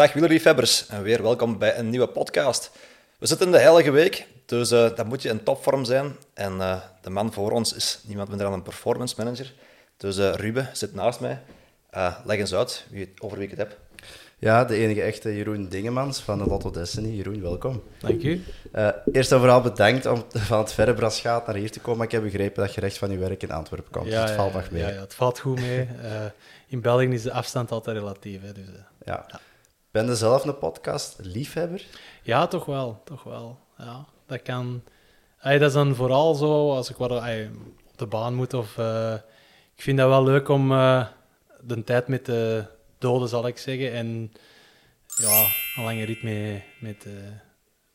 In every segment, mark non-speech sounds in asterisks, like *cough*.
Dag wielerliefhebbers en weer welkom bij een nieuwe podcast. We zitten in de Heilige Week, dus uh, dan moet je in topvorm zijn. En uh, de man voor ons is niemand minder dan een performance manager. Dus uh, Ruben zit naast mij. leg eens uit wie, over wie ik het heb. Ja, de enige echte Jeroen Dingemans van de Lotto Destiny. Jeroen, welkom. Dank u. eerst en vooral bedankt om *laughs* van het verre Brasgaat naar hier te komen. Ik heb begrepen dat je recht van je werk in Antwerpen komt. Ja, dus het valt nog mee. Ja, ja, het valt goed mee. in België is de afstand altijd relatief. Hè, dus, ja. Ben je zelf een podcast-liefhebber? Ja, toch wel. Toch wel. Ja, dat kan... Ay, dat is dan vooral zo als ik wat, op de baan moet. Of, uh, ik vind dat wel leuk om uh, de tijd met te doden, zal ik zeggen. En ja, een lange rit mee, met, uh,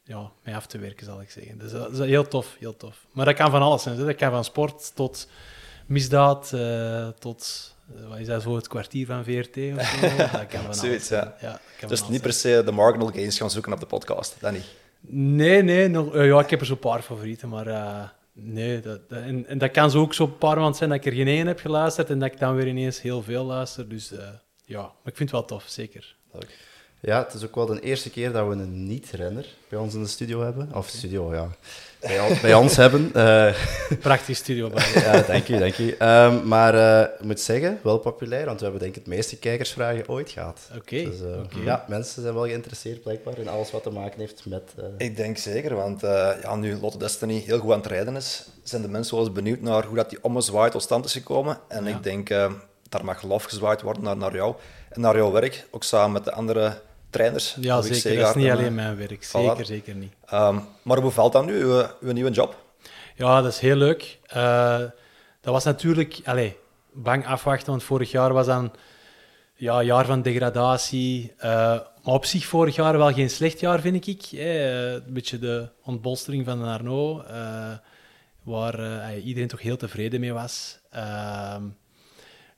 ja, mee af te werken, zal ik zeggen. Dus dat is heel tof, heel tof. Maar dat kan van alles zijn. Dat kan van sport tot misdaad, tot eh, wat is dat zo, het kwartier van VRT of zo? *laughs* Dat kan van Zoiets, ja. ja dus niet per se de marginal gains gaan zoeken op de podcast, dat niet? Nee, nee. Nog, uh, ja, ik heb er zo'n paar favorieten, maar uh, nee. Dat, dat, en, en, dat kan zo ook zo'n paar maanden zijn dat ik er geen één heb geluisterd en dat ik dan weer ineens heel veel luister. Dus uh, ja, maar ik vind het wel tof, zeker. Leuk. Ja, het is ook wel de eerste keer dat we een niet-renner bij ons in de studio hebben. Of studio, ja. Bij, bij ons hebben. Uh, *laughs* Prachtig studio. Bij ja, dank u, dank u. Um, maar uh, ik moet zeggen, wel populair, want we hebben denk ik het meeste kijkersvragen ooit gehad. Oké. Dus, uh, Ja, mensen zijn wel geïnteresseerd blijkbaar in alles wat te maken heeft met... Ik denk zeker, want ja, nu Lotte Destiny heel goed aan het rijden is, zijn de mensen wel eens benieuwd naar hoe dat die ommezwaai tot stand is gekomen. En ik denk, daar mag lof gezwaaid worden naar, naar jou en naar jouw werk, ook samen met de andere trainers. Ja, zeker. Dat is niet alleen mijn werk. Zeker, zeker niet. Um, maar hoe valt dat nu, uw, uw, nieuwe job? Ja, dat is heel leuk. Uh, dat was natuurlijk allez, bang afwachten, want vorig jaar was dan ja, jaar van degradatie. Uh, maar op zich vorig jaar wel geen slecht jaar, vind ik. Eh, een beetje de ontbolstering van de Arno, uh, waar iedereen toch heel tevreden mee was. Ehm,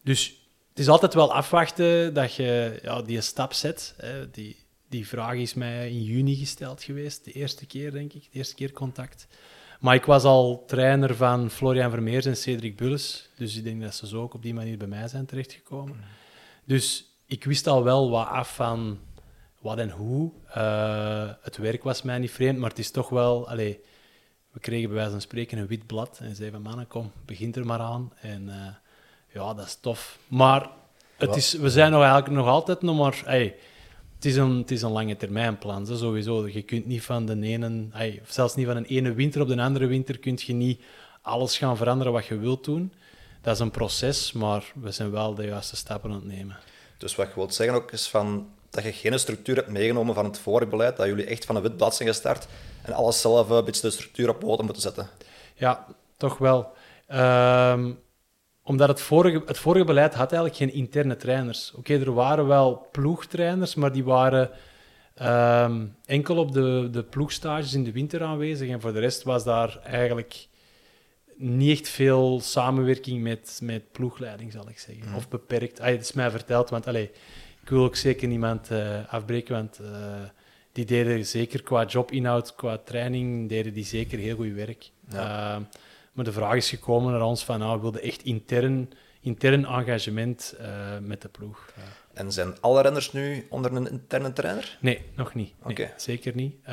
dus het is altijd wel afwachten dat je ja, die stap zet. Hè. Die, die vraag is mij in juni gesteld geweest, de eerste keer, denk ik, de eerste keer contact. Maar ik was al trainer van Florian Vermeers en Cedric Bulles, dus ik denk dat ze zo ook op die manier bij mij zijn terechtgekomen. Dus ik wist al wel wat af van wat en hoe. Uh, het werk was mij niet vreemd, maar het is toch wel... Allez, we kregen bij wijze van spreken een wit blad en zeiden van mannen, kom, begint er maar aan. En... Uh, ja, dat is tof. Maar het is, we zijn nog eigenlijk nog altijd nog maar... Hey, het, is een, het is een lange termijn plan, zo, sowieso. Je kunt niet van de ene... Hey, zelfs niet van een ene winter op de andere winter kun je niet alles gaan veranderen wat je wilt doen. Dat is een proces, maar we zijn wel de juiste stappen aan het nemen. Dus wat je wilt zeggen ook is van, dat je geen structuur hebt meegenomen van het vorige beleid, dat jullie echt van een wit blad zijn gestart en alles zelf een beetje de structuur op poten moeten zetten. Ja, toch wel. Um, omdat het vorige, het vorige beleid had eigenlijk geen interne trainers. Oké, er waren wel ploegtrainers, maar die waren ehm, enkel op de, de ploegstages in de winter aanwezig. En voor de rest was daar eigenlijk niet echt veel samenwerking met, met ploegleiding, zal ik zeggen. Mhm. Of beperkt. Het is mij verteld, want allez, ik wil ook zeker niemand uh, afbreken, want uh, die deden zeker qua jobinhoud, qua training, deden die zeker heel goed werk. Ja. Uh, maar de vraag is gekomen naar ons van, nou, we wilden echt intern, intern engagement uh, met de ploeg. En zijn alle renners nu onder een interne trainer? Nee, nog niet. Nee, Zeker niet. Uh,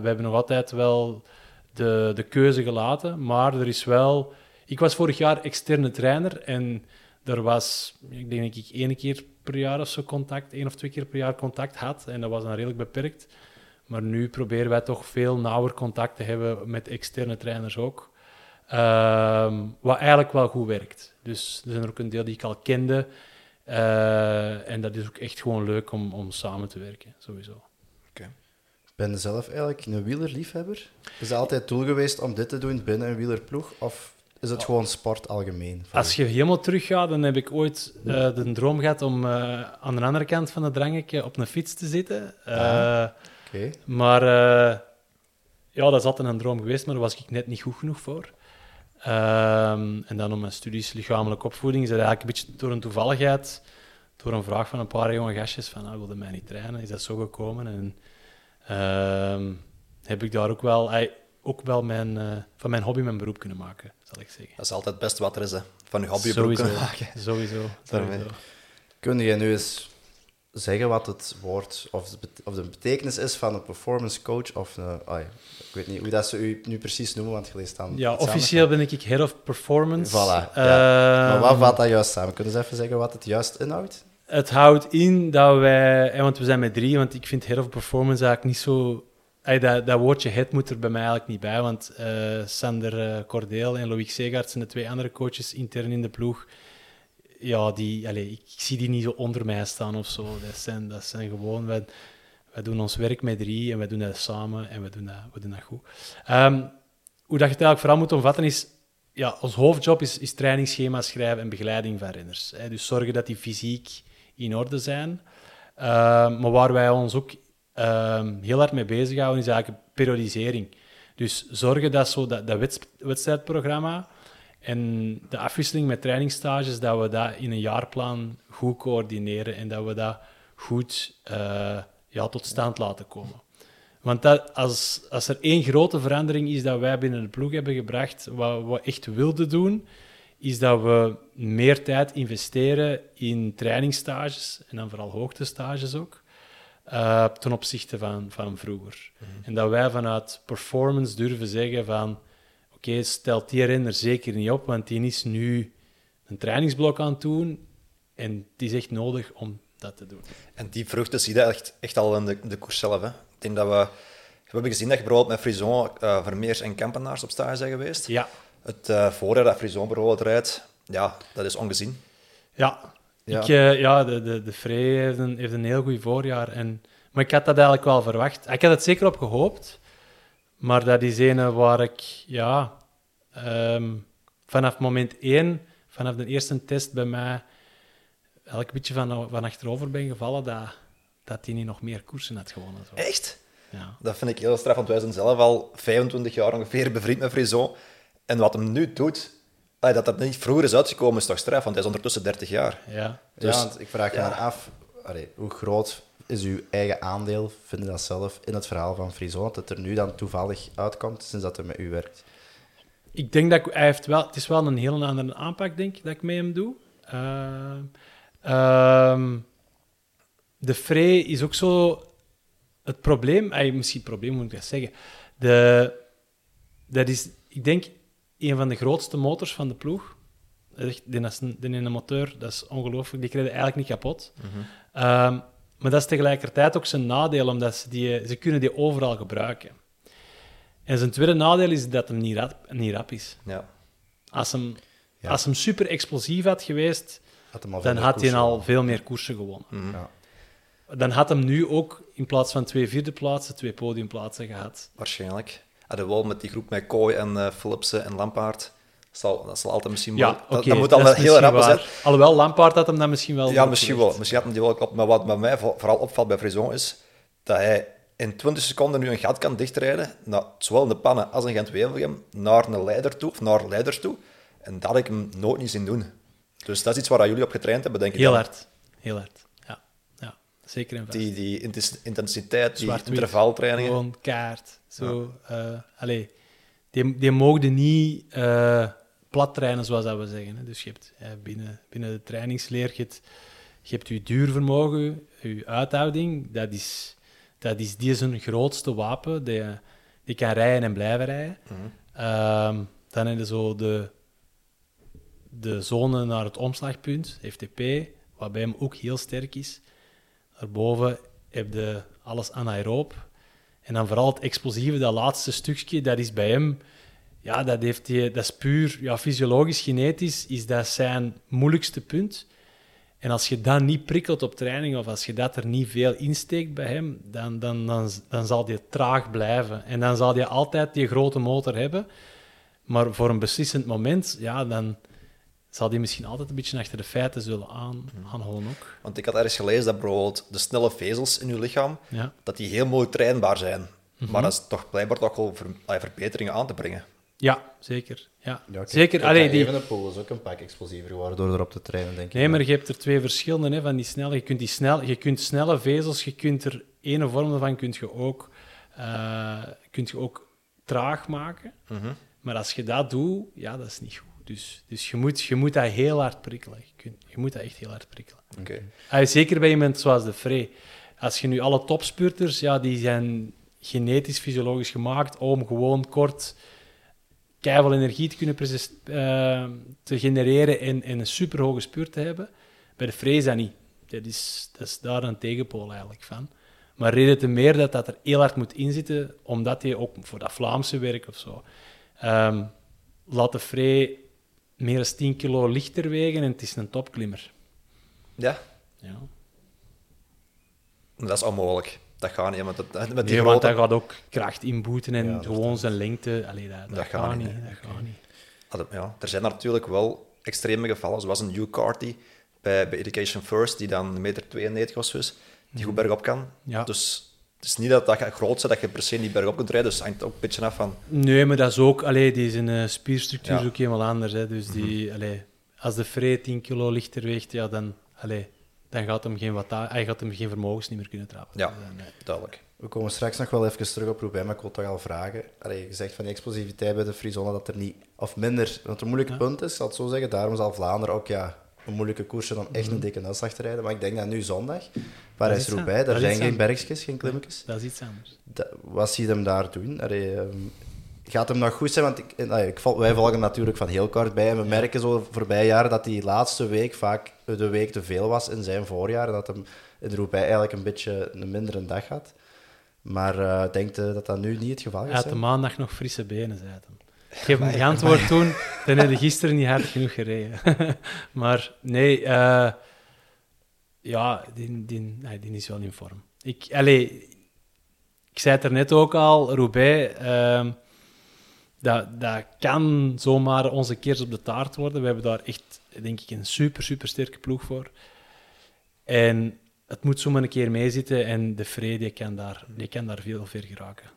we hebben nog altijd wel de, de keuze gelaten, maar er is wel... Ik was vorig jaar externe trainer en er was, ik denk dat ik één keer per jaar of zo contact, één of twee keer per jaar contact had. En dat was dan redelijk beperkt. Maar nu proberen wij toch veel nauwer contact te hebben met externe trainers ook. Ehm, wat eigenlijk wel goed werkt. Dus er zijn er ook een deel die ik al kende. Uh, en dat is ook echt gewoon leuk om, om samen te werken, sowieso. Okay. Ben je zelf eigenlijk een wielerliefhebber? Is het altijd doel geweest om dit te doen binnen een wielerploeg? Of is het gewoon sport algemeen? Als je helemaal teruggaat, dan heb ik ooit uh, de droom gehad om uh, aan de andere kant van het drangetje op een fiets te zitten. Ah, okay. Maar ja, dat is altijd een droom geweest, maar daar was ik net niet goed genoeg voor. Um, en dan om mijn studies lichamelijke opvoeding is dat eigenlijk een beetje door een toevalligheid, door een vraag van een paar jonge gastjes van, ah, wilde mij niet trainen, is dat zo gekomen. En um, heb ik daar ook wel, ook wel mijn, uh, van mijn hobby mijn beroep kunnen maken, zal ik zeggen. Dat is altijd het beste wat er is, hè? van je hobby beroep kunnen maken. Sowieso, sowieso. Kun je nu eens zeggen wat het woord of de, of de betekenis is van een performance coach of een... ah ja, ik weet niet hoe dat ze u nu precies noemen, want je leest dan Ja, officieel ben ik Head of Performance. Voilà, Eh, Maar wat vat dat juist samen? Kunnen ze even zeggen wat het juist inhoudt? Het houdt in dat wij, want we zijn met drie, want ik vind Head of Performance eigenlijk niet zo. Dat, dat woordje head moet er bij mij eigenlijk niet bij, want eh, Sander eh, Cordeel en Loïc Segaert zijn de twee andere coaches intern in de ploeg. Ja, die, allee, ik, zie die niet zo onder mij staan of zo. Dat zijn, dat zijn gewoon, wij, wij doen ons werk met drie en wij doen dat samen en we doen dat, doen dat goed. Ehm, hoe dat je het eigenlijk vooral moet omvatten is, ja, ons hoofdjob is, is trainingsschema's schrijven en begeleiding van renners. Hè. Dus zorgen dat die fysiek in orde zijn. Ehm, maar waar wij ons ook ehm, heel hard mee bezighouden, is eigenlijk periodisering. Dus zorgen dat zo dat, dat wedst- wedstrijdprogramma en de afwisseling met trainingsstages, dat we dat in een jaarplan goed coördineren en dat we dat goed eh, ja, tot stand laten komen. Want dat, als, als er één grote verandering is dat wij binnen de ploeg hebben gebracht, wat we echt wilden doen, is dat we meer tijd investeren in trainingsstages, en dan vooral hoogtestages ook, eh, ten opzichte van, van vroeger. En dat wij vanuit performance durven zeggen van, stelt die renner zeker niet op, want die is nu een trainingsblok aan het doen en het is echt nodig om dat te doen. En die vruchten zie je echt, echt al in de, de koers zelf. Hè. Ik denk dat we... We hebben gezien dat je bijvoorbeeld met Frison, eh, Vermeers en Kampenaars op stage zijn geweest. Ja, Het eh, voorjaar dat Frison bijvoorbeeld rijdt, ja, dat is ongezien. Ja, Ja. Ik, eh, ja de, de, de Frey heeft een, heeft een heel goed voorjaar. En, maar ik had dat eigenlijk wel verwacht. Ik had het zeker op gehoopt. Maar dat is een waar ik ja, ehm, vanaf moment één, vanaf de eerste test bij mij, elk beetje van, van achterover ben gevallen dat, dat hij niet nog meer koersen had gewonnen. Zo. Echt? Ja. Dat vind ik heel straf, want wij zijn zelf al 25 jaar ongeveer bevriend met Frison. En wat hem nu doet, dat dat niet vroeger is uitgekomen, is toch straf, want hij is ondertussen 30 jaar. Ja. Dus- ja, want ik vraag me ja. dan af, allee, hoe groot is uw eigen aandeel, vind je dat zelf, in het verhaal van Frison, dat het er nu dan toevallig uitkomt sinds dat hij met u werkt? Ik denk dat ik, hij heeft wel, het is wel een heel andere aanpak, denk ik, dat ik met hem doe. Ehm, ehm, de Frey is ook zo het probleem, ay, misschien het probleem moet ik dat zeggen. De, dat is, ik denk, een van de grootste motors van de ploeg. Dat is echt- Die, is een, die ene motor, dat is ongelooflijk. Die krijgen eigenlijk niet kapot. Ehm, maar dat is tegelijkertijd ook zijn nadeel, omdat ze, die, ze kunnen die overal gebruiken. En zijn tweede nadeel is dat hem niet rap, niet rap is. Ja. Als hem, Ja. als hem super explosief had geweest, Had hem al dan had hij al veel meer koersen gewonnen. Ja. Dan had hem nu ook in plaats van twee vierde plaatsen, twee podiumplaatsen gehad. Waarschijnlijk. Hadden we wel met die groep met Kooi en eh Philipsen en Lampaard. Zal, dat zal altijd misschien Ja, wel... oké. dat, dat moet dan wel is heel rap zijn. Alhoewel, Lampaard had hem dan misschien wel... Ja, misschien wel. Misschien had hem die wel klopt. Maar wat bij mij vo- vooral opvalt bij Frison is dat hij in 20 seconden nu een gat kan dichtrijden, naar, zowel in de pannen als in Gent-Wevelgem, naar een leider toe, of naar leiders toe. En dat had ik hem nooit niet zien doen. Dus dat is iets waar jullie op getraind hebben, denk ik. Heel dan. hard. Heel hard. Ja, ja. zeker en vast. Die, die intensiteit, die intervaltrainingen. Gewoon kaart. Zo, eh, allee, die, die mogen niet eh, plat trainen, zoals dat we zeggen. Hè. Dus je hebt binnen, binnen de trainingsleer, je hebt, je hebt je duurvermogen, je uithouding. Dat is, dat is die zijn grootste wapen. Die, die kan rijden en blijven rijden. Ehm, dan heb je zo de, de zone naar het omslagpunt, FTP, wat bij hem ook heel sterk is. Daarboven heb je alles anaeroob. En dan vooral het explosieve, dat laatste stukje, dat is bij hem... Ja, dat, heeft hij, dat is puur ja, fysiologisch, genetisch, is dat zijn moeilijkste punt. En als je dat niet prikkelt op training, of als je dat er niet veel insteekt bij hem, dan, dan, dan, dan zal die traag blijven. En dan zal hij altijd die grote motor hebben. Maar voor een beslissend moment, ja, dan zal hij misschien altijd een beetje achter de feiten zullen aan, aanholen ook. Want ik had ergens gelezen dat bijvoorbeeld de snelle vezels in je lichaam, Ja. dat die heel mooi trainbaar zijn. Mhm. Maar dat is toch blijkbaar toch wel ver- verbeteringen aan te brengen. Ja, zeker. Ja. Zeker. Allee, ja, die, Evenepoel is ook een pak explosiever geworden door erop te trainen, denk ik. nee, maar je hebt er twee verschillende hè, van die snelle. Je kunt, die snel, je kunt snelle vezels, je kunt er ene vorm van kunt je ook, eh, kunt je ook traag maken. Mhm. Maar als je dat doet, ja, dat is niet goed. Dus, dus je, moet, je moet dat heel hard prikkelen. Je, kunt- je moet dat echt heel hard prikkelen. Oké. Ah, zeker bij iemand zoals de Frey. Als je nu alle topspurters, ja, die zijn genetisch, fysiologisch gemaakt om gewoon kort keiveel energie te kunnen eh, te genereren en, en een superhoge spurt te hebben. Bij de dat niet. Dat is, dat is daar een tegenpool eigenlijk van. Maar reden te meer dat dat er heel hard moet inzitten, omdat hij ook voor dat Vlaamse werk of zo. ehm, laat de Frey meer dan 10 kilo lichter wegen en het is een topklimmer. Ja, Ja. dat is onmogelijk. Dat gaat niet, want het, met die Nee, want grote... hij gaat ook kracht inboeten en Ja, dat gewoon zijn lengte. Allee, dat, dat, Dat gaat, gaat niet. Dat gaat niet. Dat- Ja, er zijn natuurlijk wel extreme gevallen, zoals een Hugh Carty bij, bij Education First, die dan 1,92 meter of zo is, die goed bergop kan. Ja. Dus het is niet dat, dat je groot bent, dat je per se niet bergop kunt rijden, dus hangt ook een beetje af van... Nee, maar dat is ook... Allee, die zijn eh, spierstructuur Ja. is ook helemaal anders. Hè. Dus die, allee, als de Frey 10 kilo lichter weegt, ja, dan, allee, dan gaat hem geen, wata- hij gaat hem geen vermogens niet meer kunnen trappen. Ja. Dus, eh, nee. Duidelijk. We komen straks nog wel even terug op Roubaix, maar ik wil toch al vragen. Allee, je zegt van die explosiviteit bij de Frison dat er niet... Of minder, want een moeilijke Ja. punt is, ik zal het zo zeggen. Daarom zal Vlaanderen ook ja, een moeilijke koers zijn om echt Mhm. een dikke uitslag te rijden. Maar ik denk dat nu zondag, Dat Parijs is Roubaix, aan- daar dat zijn geen bergjes, geen klimmetjes. Dat is iets anders. Dat- wat zie je hem daar doen? Allee, ehm, gaat hem nog goed zijn? Want ik, eh, allee, ik, vol- wij volgen hem natuurlijk van heel kort bij. En we merken zo voorbij jaren dat die laatste week vaak de week te veel was in zijn voorjaar. Dat hem in Roubaix eigenlijk een beetje een mindere dag had. Maar eh denkt u dat dat nu niet het geval Hij is? had de maandag nog frisse benen, zei hij. Ik heb hem *laughs* geantwoord toen, dan heb je gisteren niet hard genoeg gereden. *laughs* maar nee, eh, ja, die, die, nee, die is wel in vorm. Ik, allee, ik zei het er net ook al, Roubaix, ehm, dat, dat kan zomaar onze keers op de taart worden. We hebben daar echt, denk ik, een super, super sterke ploeg voor. En het moet zomaar een keer meezitten en de Frey die kan daar, die kan daar veel ver geraken.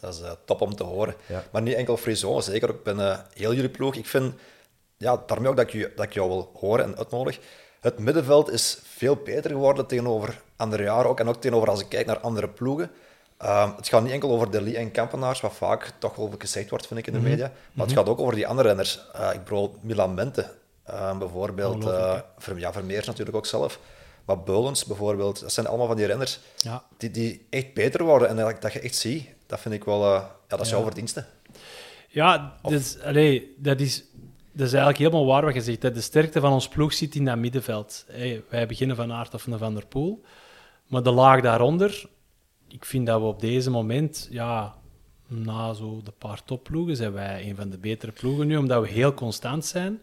Dat is eh, top om te horen. Ja. Maar niet enkel Frison, zeker ook binnen heel jullie ploeg. Ik vind, ja, daarmee ook dat ik, je, dat ik jou wil horen en uitnodig. Het middenveld is veel beter geworden tegenover andere jaren ook. En ook tegenover als ik kijk naar andere ploegen. Ehm, het gaat niet enkel over Deli en Kampenaars, wat vaak toch wel gezegd wordt, vind ik, in de media. Maar het gaat ook over die andere renners. Eh, ik bedoel, Milan Mente, eh, bijvoorbeeld. Ongelooflijk, eh Ver- ja, Vermeers natuurlijk ook zelf. Maar Beulens bijvoorbeeld. Dat zijn allemaal van die renners Ja, die, die echt beter worden. En dat, dat je echt ziet, dat vind ik wel... eh, ja, dat is Ja. jouw verdienste. ja dus, dat, is, dat is eigenlijk helemaal waar wat je zegt. Dat de sterkte van ons ploeg zit in dat middenveld. Hey, wij beginnen van Aert of van Van der Poel. Maar de laag daaronder, ik vind dat we op deze moment, ja, na zo de paar topploegen, zijn wij een van de betere ploegen nu, omdat we heel constant zijn.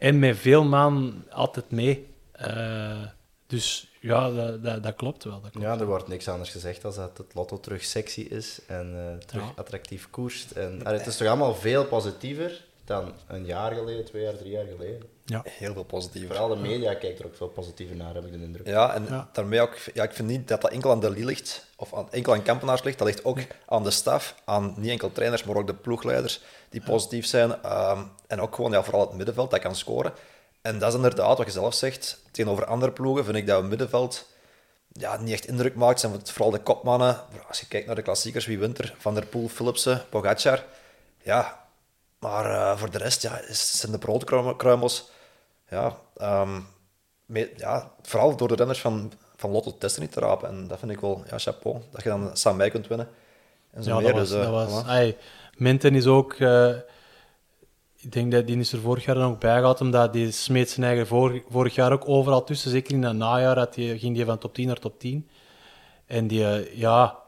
En met veel man altijd mee. Eh, dus ja, dat, dat, dat klopt wel. Dat klopt. Ja, er wordt niks anders gezegd dan dat het lotto terug sexy is en eh, terug Ja. attractief koerst. En, allee, het is toch allemaal veel positiever dan een jaar geleden, twee jaar, drie jaar geleden. Ja. Heel veel positiever. Vooral de media kijkt er ook veel positiever naar, heb ik de indruk. Ja, en Ja. daarmee ook... Ja, ik vind niet dat dat enkel aan de Lee ligt, of aan, enkel aan Kampenaars ligt. Dat ligt ook aan de staf, aan niet enkel trainers, maar ook de ploegleiders die positief zijn. Ehm, en ook gewoon ja, vooral het middenveld, dat kan scoren. En dat is inderdaad wat je zelf zegt. Tegenover andere ploegen vind ik dat het middenveld ja, niet echt indruk maakt. Zijn vooral de kopmannen. Als je kijkt naar de klassiekers, wie wint er? Van der Poel, Philipsen, Pogacar. Ja, maar eh, voor de rest ja, zijn de broodkruimels... Ja, ehm, mee- ja, vooral door de renners van, van Lotto Testen niet te rapen. En dat vind ik wel, ja, chapeau. Dat je dan samen mee kunt winnen. En zo Ja, meer. dat was... dus, eh, dat was ai, Menten is ook... eh, ik denk dat die is er vorig jaar dan ook bij gehad, omdat die smeet zijn eigen vor- vorig jaar ook overal tussen. Zeker in dat najaar had die, ging die van top 10 naar top 10. En die, ja,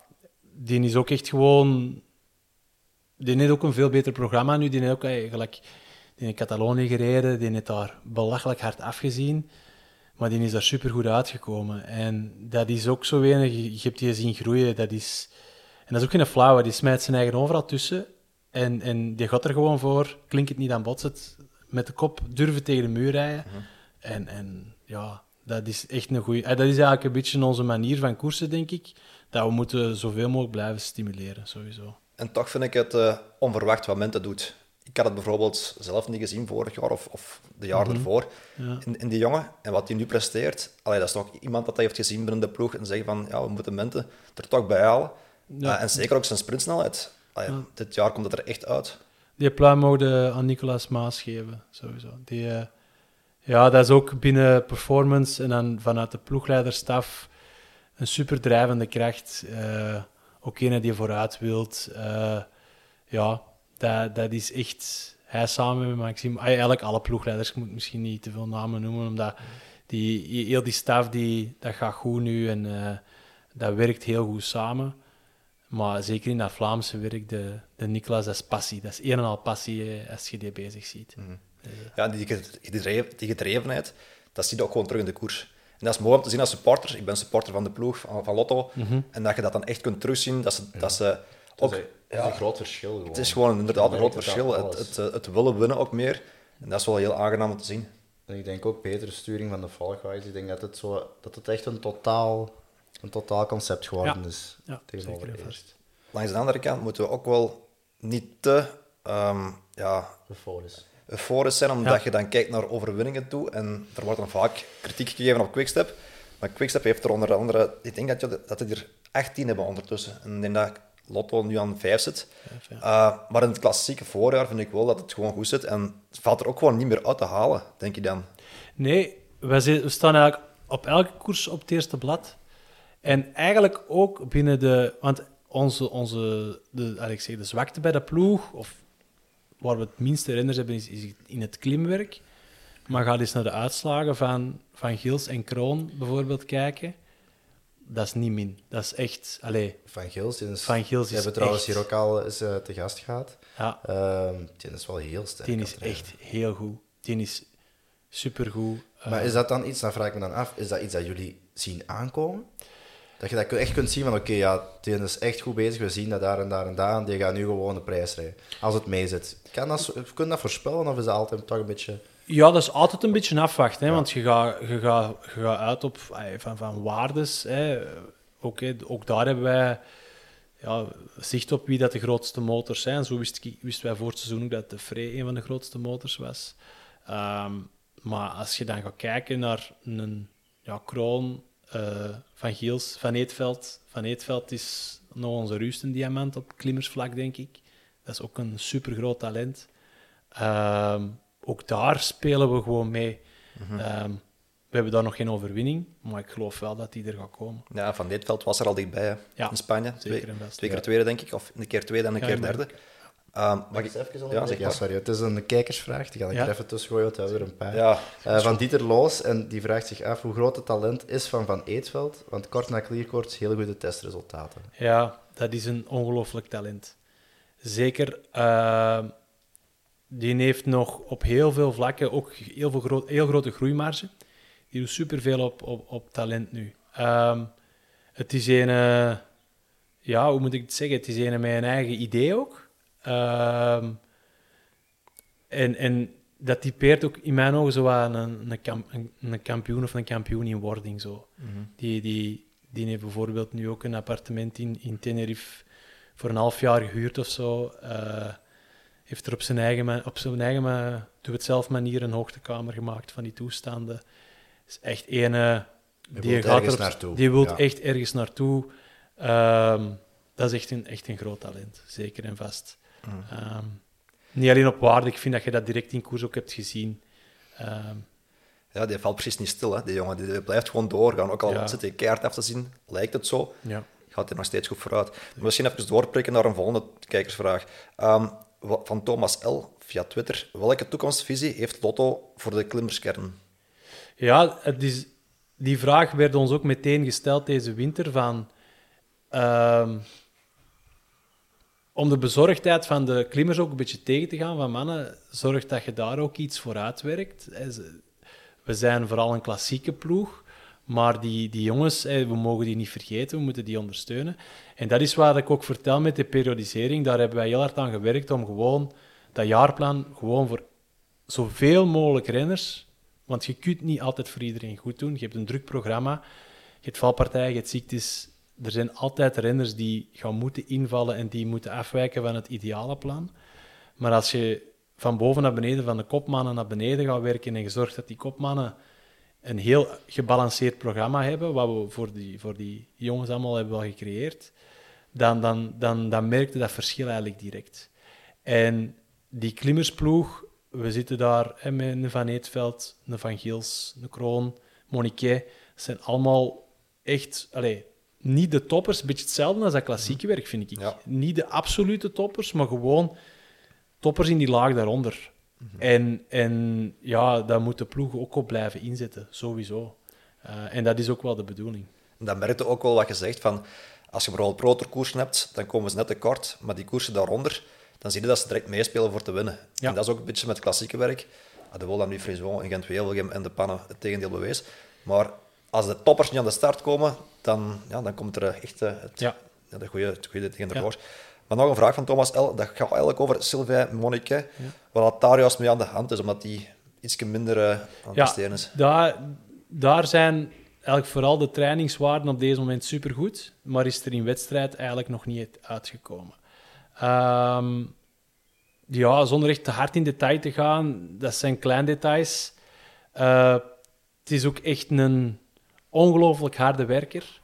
die is ook echt gewoon... Die heeft ook een veel beter programma nu. Die heeft ook eh, gelijk... Die heeft in Catalonië gereden, die heeft daar belachelijk hard afgezien. Maar die is daar supergoed uitgekomen. En dat is ook zo weinig, je hebt die zien groeien. Dat is, en dat is ook geen flauwe, die smijt zijn eigen overal tussen. En, en die gaat er gewoon voor, klinkt het niet aan botset, met de kop durven tegen de muur rijden. En, en ja, dat is echt een goeie. eh, Dat is eigenlijk een beetje onze manier van koersen, denk ik. Dat we moeten zoveel mogelijk blijven stimuleren, sowieso. En toch vind ik het eh, onverwacht wat Mente doet. Ik had het bijvoorbeeld zelf niet gezien vorig jaar of, of de jaar ervoor Ja. in, in die jongen. En wat hij nu presteert, allee, dat is toch iemand dat hij heeft gezien binnen de ploeg en zeggen van, ja, we moeten Mente er toch bij halen. Ja. Eh, en zeker ook zijn sprintsnelheid. Allee, Ja. Dit jaar komt het er echt uit. die pluim mogen aan Nicolas Maas geven, sowieso. Die, eh, ja, dat is ook binnen performance en dan vanuit de ploegleiderstaf een super drijvende kracht. Uh, ook een die vooruit wilt. Uh, ja, dat, dat is echt... Hij samen met Maxime... Eigenlijk alle ploegleiders, ik moet misschien niet te veel namen noemen, omdat die, heel die staf, die, dat gaat goed nu en uh, dat werkt heel goed samen. Maar zeker in dat Vlaamse werk, de, de Niklas, dat is passie. Dat is een en al passie als je die bezig ziet. Mm ja, die, die gedrevenheid, dat zie je ook gewoon terug in de koers. En dat is mooi om te zien als supporter. Ik ben supporter van de ploeg van, van Lotto. Mhm. En dat je dat dan echt kunt terugzien. Dat ze, dat ze ook, het is een groot verschil. Gewoon. Het is gewoon inderdaad een groot verschil. Het, het, eh, het, willen winnen ook meer. En dat is wel heel aangenaam om te zien. En ik denk ook betere sturing van de Falkwijs. Ik denk dat het, zo, dat het echt een totaal, een totaal concept geworden is. Ja, tegenover eerst. Langs de andere kant moeten we ook wel niet te um, ja, euforisch zijn, omdat je dan kijkt naar overwinningen toe. En er wordt dan vaak kritiek gegeven op Quickstep. Maar Quickstep heeft er onder andere, ik denk dat, je, dat er 18 hebben ondertussen. En ik denk dat Lotto nu aan 5 zit. Uh, maar in het klassieke voorjaar vind ik wel dat het gewoon goed zit. En het valt er ook gewoon niet meer uit te halen, denk je dan? Nee, we staan eigenlijk op elke koers op het eerste blad. En eigenlijk ook binnen de. Want onze, onze de, ik zeg, de zwakte bij de ploeg, of waar we het minste renners hebben, is, is in het klimwerk. Maar ga eens naar de uitslagen van, van Gils en Kroon bijvoorbeeld kijken. Dat is niet min. Dat is echt... Allez, van Gils is... Van Gils is We hebben trouwens hier ook al eens uh, te gast gehad. Ja. Uh, die is wel heel sterk. Die is echt heel goed. Die is supergoed. Maar uh, is dat dan iets, dan vraag ik me dan af, is dat iets dat jullie zien aankomen? Dat je dat echt kunt zien van, oké, ja, die is echt goed bezig, we zien dat daar en daar en daar, en die gaat nu gewoon de prijs rijden. Als het meezit. Kan dat, kun je dat voorspellen, of is dat altijd toch een beetje... Ja, dat is altijd een beetje afwachten, hè, want je gaat, je, gaat, je gaat uit op van, van waardes. Hè. Ook, ook daar hebben wij ja, zicht op wie dat de grootste motors zijn. Zo wist wisten wij voor het seizoen ook dat de Frey een van de grootste motors was. Ehm, maar als je dan gaat kijken naar een ja, Kroon, uh, Van Giels, Van Eetveld. Van Eetveld is nog onze ruwste diamant op klimmersvlak, denk ik. Dat is ook een super groot talent. Ehm, ook daar spelen we gewoon mee. Mhm. Ehm, we hebben daar nog geen overwinning, maar ik geloof wel dat die er gaat komen. Ja, Van Deetveld was er al dichtbij ja, in Spanje. Zeker twee, twee keer tweede, denk ik. Of een keer tweede en een keer derde. Um, mag ik even ja, zeg ja, sorry. Het is een kijkersvraag. Die ga ik er even tussen gooien, want we hebben er een paar. Ja, uh, van Dieter Loos, en die vraagt zich af hoe groot het talent is van Van Eetveld. Want kort na Clearcourts heel goede testresultaten. Ja, dat is een ongelooflijk talent. Zeker, uh, die heeft nog op heel veel vlakken ook heel, veel groot, heel grote groeimarge. Die doet superveel op, op, op talent nu. Um, het is een, uh, ja, hoe moet ik het zeggen? Het is een met een eigen idee ook. Um, en, en dat typeert ook in mijn ogen zo een, een, een, een kampioen of een kampioen in wording. Zo. Mm -hmm. die, die, die heeft bijvoorbeeld nu ook een appartement in, in Tenerife voor een half jaar gehuurd of zo. Uh, heeft er op zijn eigen, op zijn eigen doe het zelf manier een hoogtekamer gemaakt van die toestanden. is echt ene... Die, die gaat naartoe. Die wil echt ergens naartoe. Um, dat is echt een, echt een groot talent, zeker en vast. Um, niet alleen op waarde, ik vind dat je dat direct in koers ook hebt gezien. Um, ja, die valt precies niet stil, hè, die jongen. Die blijft gewoon doorgaan. Ook al ja. zit hij keihard af te zien, lijkt het zo. Ja. Gaat hij nog steeds goed vooruit. Misschien even doorprikken naar een volgende kijkersvraag. Um, van Thomas L. via Twitter. Welke toekomstvisie heeft Lotto voor de klimmerskern? Ja, het is, die vraag werd ons ook meteen gesteld deze winter. Van, om de bezorgdheid van de klimmers ook een beetje tegen te gaan, van mannen, zorg dat je daar ook iets voor uitwerkt. We zijn vooral een klassieke ploeg, maar die, die jongens, we mogen die niet vergeten, we moeten die ondersteunen. En dat is wat ik ook vertel met de periodisering. Daar hebben wij heel hard aan gewerkt om gewoon dat jaarplan gewoon voor zoveel mogelijk renners, want je kunt niet altijd voor iedereen goed doen. Je hebt een druk programma, je hebt valpartijen, je hebt ziektes, er zijn altijd renners die gaan moeten invallen en die moeten afwijken van het ideale plan. Maar als je van boven naar beneden, van de kopmannen naar beneden gaat werken en je zorgt dat die kopmannen een heel gebalanceerd programma hebben, wat we voor die, voor die jongens allemaal hebben wel gecreëerd, dan, dan, dan, dan merkte dat verschil eigenlijk direct. En die klimmersploeg, we zitten daar hè, met een Van Eetveld, een Van Giels, een Kroon, Moniquet. Dat zijn allemaal echt... Allee, niet de toppers, een beetje hetzelfde als dat klassieke werk, vind ik. Ja. Niet de absolute toppers, maar gewoon toppers in die laag daaronder. En, en ja, daar moet de ploeg ook op blijven inzetten, sowieso. Eh, en dat is ook wel de bedoeling. En dan merkte ook wel wat je zegt van, als je bijvoorbeeld protokoersen hebt, dan komen ze net tekort, maar die koersen daaronder, dan zie je dat ze direct meespelen voor te winnen. Ja. En dat is ook een beetje met klassieke werk. De Wolam, Frison en Gent-Wevelgem en de Pannen het tegendeel bewees. Maar als de toppers niet aan de start komen, dan, ja, dan komt er echt eh, het, Ja. ja, de goede, het goede tegen de Ja. Maar nog een vraag van Thomas L. Dat gaat eigenlijk over Sylvain Monique. Wat daar juist mee aan de hand is, omdat die iets minder eh, aan het Ja, presteren is. daar, daar zijn eigenlijk vooral de trainingswaarden op deze moment supergoed, maar is er in wedstrijd eigenlijk nog niet uitgekomen. Ehm, ja, zonder echt te hard in detail te gaan, dat zijn kleine details. Eh, het is ook echt een ongelooflijk harde werker.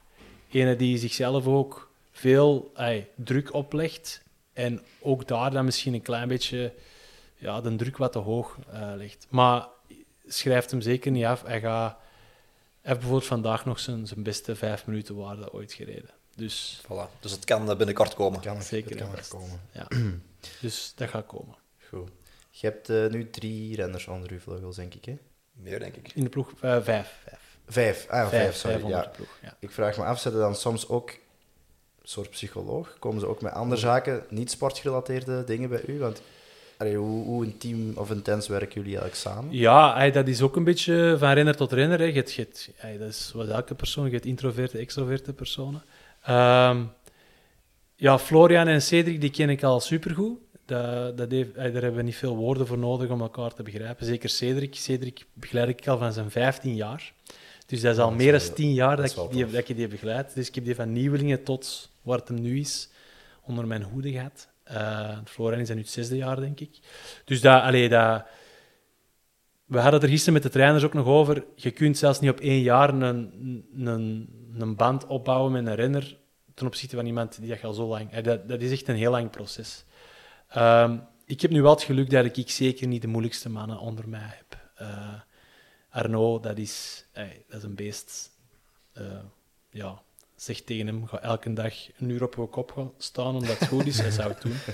Ene die zichzelf ook veel ey, druk oplegt. En ook daar dan misschien een klein beetje ja, de druk wat te hoog eh, ligt. Maar schrijft hem zeker niet af. Hij, gaat, hij heeft bijvoorbeeld vandaag nog zijn, zijn beste vijf minuten waarde ooit gereden. Dus, Voilà. Dus het kan eh, binnenkort komen. Kan er, Zeker het kan er komen. ja. *clears throat* dus dat gaat komen. Goed. Je hebt eh, nu drie renners onder uw vleugels, denk ik, hè? Meer, denk ik. In de ploeg eh, vijf. Vijf, Vijf. Ah, vijf, sorry. vijf ja. ploeg. Ja. Ik vraag me af, zitten dan soms ook een soort psycholoog? Komen ze ook met andere zaken, niet sportgerelateerde dingen bij u? Want allee, hoe, hoe intiem of intens werken jullie eigenlijk samen? Ja, dat is ook een beetje van renner tot renner. Hè. Je hebt, je hebt- dat is wat elke persoon. Je hebt introverte, extroverte personen. Ehm, ja, Florian en Cedric die ken ik al supergoed. Dat, dat heeft, daar hebben we niet veel woorden voor nodig om elkaar te begrijpen. Zeker Cedric. Cedric begeleid ik al van zijn 15 jaar. Dus dat is al dat meer dan 10 jaar dat ik die, tof. dat ik die begeleid. Dus ik heb die van nieuwelingen tot waar het hem nu is, onder mijn hoede gehad. Eh, Florian is nu het zesde jaar, denk ik. Dus dat, allee, dat, we hadden het er gisteren met de trainers ook nog over. Je kunt zelfs niet op één jaar een, een, een band opbouwen met een renner ten opzichte van iemand die dat al zo lang... eh, Dat, dat is echt een heel lang proces. Ehm, ik heb nu wel het geluk dat ik zeker niet de moeilijkste mannen onder mij heb. Eh, Arno, dat is, dat is een beest. Eh, ja, zeg tegen hem, ga elke dag een uur op je kop gaan staan omdat het goed is. Hij zou het doen. *laughs*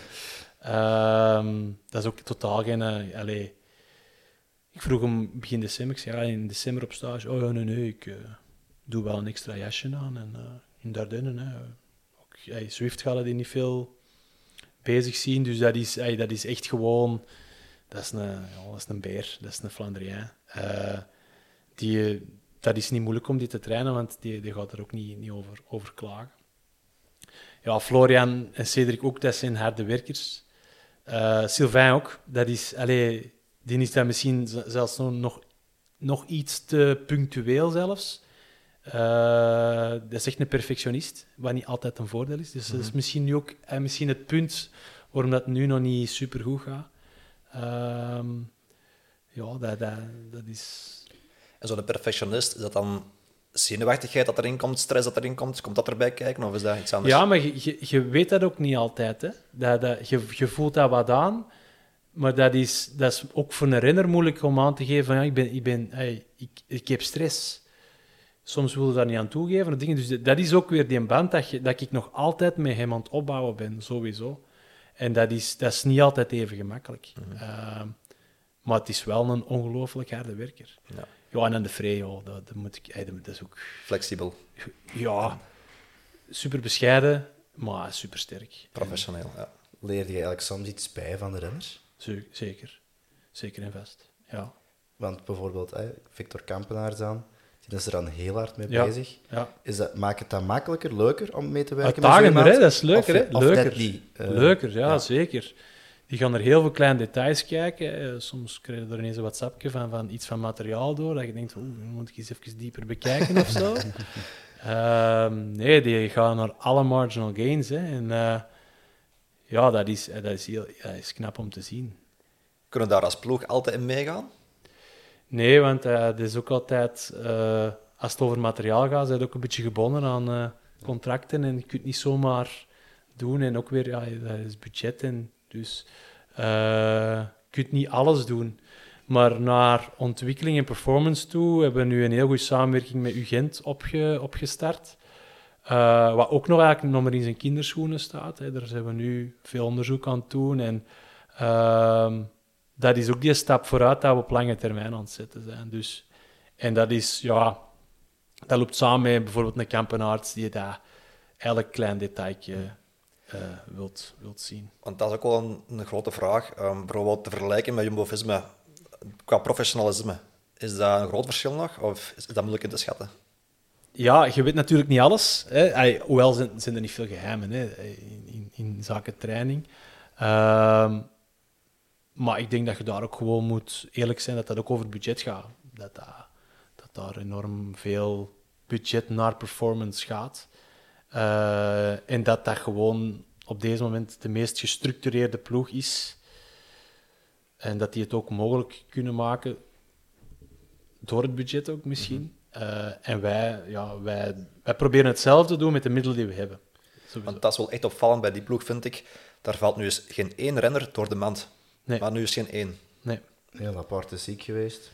Ehm, dat is ook totaal geen... allee, ik vroeg hem begin december, ik zei, ja, in december op stage. Oh ja, nee, nee, ik eh, doe wel een extra jasje aan. En in Dardenne, hè, ook, hey, Zwift gaat die niet veel bezig zien. Dus dat is, hey, dat is echt gewoon... Dat is een, ja, dat is een beer, dat is een Flandrien. Eh, die, dat is niet moeilijk om die te trainen, want die, die gaat er ook niet, niet over, over klagen. Ja, Florian en Cedric ook, dat zijn harde werkers. Eh, Sylvain ook, dat is... Allee, die is dan misschien zelfs nog, nog, iets te punctueel zelfs. Eh, dat is echt een perfectionist, wat niet altijd een voordeel is. Dus dat is misschien nu ook en misschien het punt waarom dat nu nog niet super goed gaat. Ehm, ja, dat, dat, dat is. En zo'n perfectionist, is dat dan zenuwachtigheid dat erin komt, stress dat erin komt? Komt dat erbij kijken of is dat iets anders? Ja, maar je, je, je weet dat ook niet altijd. Hè? Dat, dat, je, je voelt dat wat aan, maar dat is, dat is ook voor een renner moeilijk om aan te geven van ja, ik, ben, ik, ben, hey, ik, ik heb stress. Soms wil je daar niet aan toegeven. Dingen. Dus dat is ook weer die band dat, je, dat ik nog altijd met hem aan het opbouwen ben, sowieso. En dat is, dat is niet altijd even gemakkelijk. Ehm, maar het is wel een ongelooflijk harde werker. Ja. Ja, en dan de Frey, joh, dat, dat, moet ik, hey, dat is ook Flexibel, ja, super bescheiden, maar super sterk. professioneel. Ja. Leer je eigenlijk soms iets bij van de renners? Zeker. Zeker en vast. Ja. Want bijvoorbeeld hè, Victor Kampenaars dan, die is er dan heel hard mee Ja. bezig. ja. Is dat, maakt het dan makkelijker, leuker om mee te werken met Uitdagender, iemand? hè? Dat is leuker, Of- hè? Of Leuker. Eh, Leuker, ja, ja. zeker. Die gaan er heel veel kleine details kijken. Eh, Soms krijg je er ineens een WhatsAppje van, van iets van materiaal door, dat je denkt, oeh, moet ik eens even dieper bekijken of zo. *laughs* Ehm, nee, die gaan naar alle marginal gains. Hè. En eh, ja, dat is, dat, is heel, ja, dat is knap om te zien. Kunnen daar als ploeg altijd in meegaan? Nee, want eh het is ook altijd, eh, als het over materiaal gaat, zijn ook een beetje gebonden aan eh, contracten en je kunt niet zomaar doen. En ook weer, ja, dat is budget. En dus je kunt niet alles doen. Maar naar ontwikkeling en performance toe hebben we nu een heel goede samenwerking met UGent opge, opgestart. Wat ook nog eigenlijk nog maar in zijn kinderschoenen staat. Hè. Daar zijn we nu veel onderzoek aan doen. En uh, dat is ook die stap vooruit dat we op lange termijn aan het zetten zijn. Dus, en dat is, ja, dat loopt samen met bijvoorbeeld een kampenaarts die daar elk klein detailje uh, wilt, wilt zien. Want dat is ook wel een, een grote vraag. Um, bijvoorbeeld te vergelijken met Jumbo-Visma qua professionalisme. Is dat een groot verschil nog, of is dat moeilijk in te schatten? Ja, je weet natuurlijk niet alles. Hè. hoewel zijn, zijn er niet veel geheimen hè, in, in, in zaken training. Um, maar ik denk dat je daar ook gewoon moet eerlijk zijn dat dat ook over het budget gaat. Dat, dat, dat daar enorm veel budget naar performance gaat. Uh, en dat dat gewoon op deze moment de meest gestructureerde ploeg is. En dat die het ook mogelijk kunnen maken door het budget ook misschien. Uh, en wij, ja, wij, wij proberen hetzelfde te doen met de middelen die we hebben. Sowieso. Want dat is wel echt opvallend bij die ploeg, vind ik. Daar valt nu eens geen één renner door de mand. Nee. Maar nu is geen één. Nee. Heel apart is ziek geweest.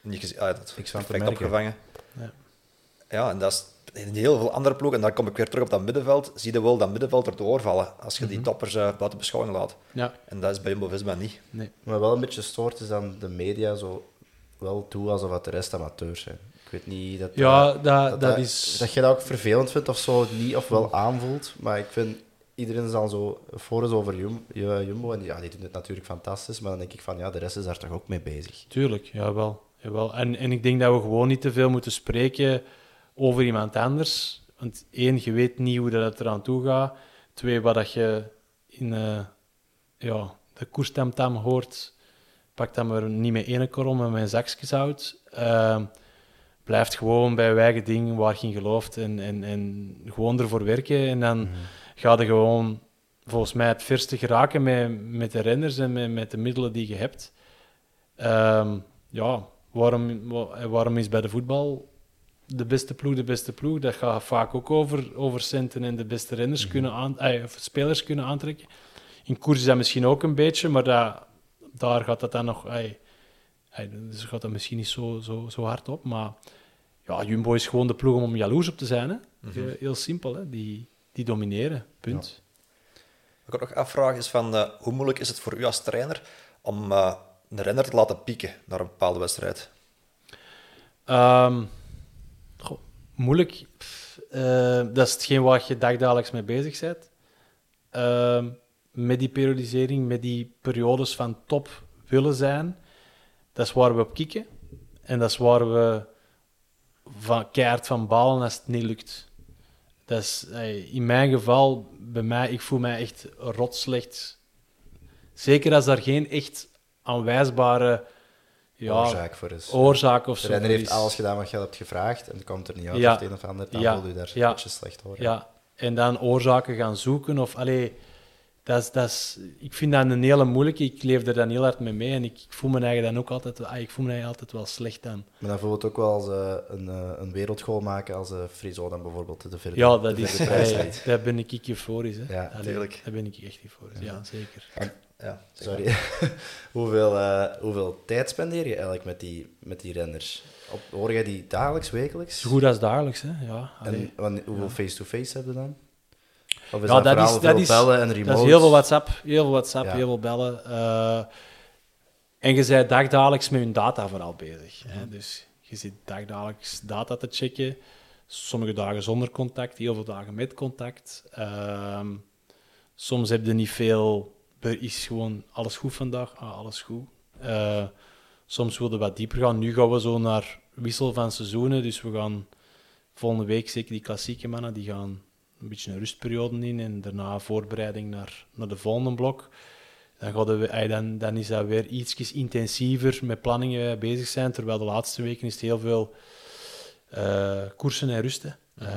Niet gezien, ah, dat is perfect opgevangen. Ja. ja, en dat is in heel veel andere ploegen, en dan kom ik weer terug op dat middenveld, zie je wel dat middenveld erdoor vallen als je die mhm. toppers uh, buiten beschouwing laat. Ja. En dat is bij Jumbo-Visma niet. Nee. Maar wel een beetje stoort is dan de media zo wel toe alsof het de rest amateurs zijn. Ik weet niet dat, ja, dat, dat, dat, is... dat je dat ook vervelend vindt of zo, niet of wel aanvoelt. Maar ik vind iedereen is dan zo voor is over Jumbo. En ja, die doen het natuurlijk fantastisch. Maar dan denk ik van ja, de rest is daar toch ook mee bezig. Tuurlijk, jawel. jawel. En, en ik denk dat we gewoon niet te veel moeten spreken over iemand anders. Want één, je weet niet hoe dat eraan toe gaat. Twee, wat dat je in uh, ja, de koerstamtam hoort, pak dat maar niet met één korom en mijn zakjes uit. Uh, blijft gewoon bij eigen ding waar je in gelooft en, en, en gewoon ervoor werken. En dan... Mhm ga je gewoon volgens mij het verste geraken met, met de renners en met, met de middelen die je hebt. Um, ja, waarom, waarom is bij de voetbal de beste ploeg de beste ploeg? Dat gaat vaak ook over, over centen en de beste renners mhm. kunnen aan, of spelers kunnen aantrekken. In koers is dat misschien ook een beetje, maar dat, daar gaat dat dan nog. Ay, dus gaat dat misschien niet zo, zo, zo hard op. Maar ja, Jumbo is gewoon de ploeg om jaloers op te zijn. Hè? Mhm. Heel simpel. Hè? Die, die domineren. Punt. Wat ik nog afvraag is van, uh, hoe moeilijk is het voor u als trainer om uh, een renner te laten pieken naar een bepaalde wedstrijd? Um, goh, moeilijk. Uh, dat is hetgeen waar je dagdagelijks mee bezig bent. Ehm, met die periodisering, met die periodes van top willen zijn. Dat is waar we op kieken. En dat is waar we van keihard van balen als het niet lukt. Dat is, in mijn geval, bij mij, ik voel mij echt rot slecht. Zeker als daar geen echt aanwijsbare ja, oorzaak voor is. Oorzaak of zo. De renner heeft alles gedaan wat je hebt gevraagd en het komt er niet uit ja. of het een of ander, dan ja. voel je daar ja. een beetje slecht hoor. Ja, en dan oorzaken gaan zoeken of... Allee, dat is, dat is, ik vind dat een hele moeilijke. Ik leef er dan heel hard mee mee en ik, voel me eigenlijk dan ook altijd, ah, ik voel me eigenlijk altijd wel slecht dan. Maar dan voelt het ook wel als uh, een, uh, een wereldgoal maken als uh, Friso dan bijvoorbeeld de verder. Ja, dat is, hey, daar ben ik euforisch. Hè. Ja, natuurlijk. Daar ben ik echt euforisch, ja, ja zeker. ja, sorry. *laughs* hoeveel, hoeveel tijd spendeer je eigenlijk met die, met die renners? Op, hoor jij die dagelijks, wekelijks? Zo goed als dagelijks, hè. Ja, en hoeveel face-to-face hebben dan? Of is ja, dat, is, dat is, bellen en remote? Dat is heel veel WhatsApp, heel veel WhatsApp, heel veel bellen. Uh, en je bent dagdagelijks met je data vooral bezig. Hè? Mhm. Dus je zit dagdagelijks data te checken. Sommige dagen zonder contact, heel veel dagen met contact. Uh, soms heb je niet veel... Is gewoon alles goed vandaag? Ah, alles goed. Uh, soms willen we wat dieper gaan. Nu gaan we zo naar wissel van seizoenen. Dus we gaan volgende week zeker die klassieke mannen, die gaan een beetje een rustperiode in en daarna voorbereiding naar, naar de volgende blok. Dan, we, dan, dan is dat weer iets intensiever met planningen bezig zijn, terwijl de laatste weken is het heel veel uh, koersen en rusten. Uh,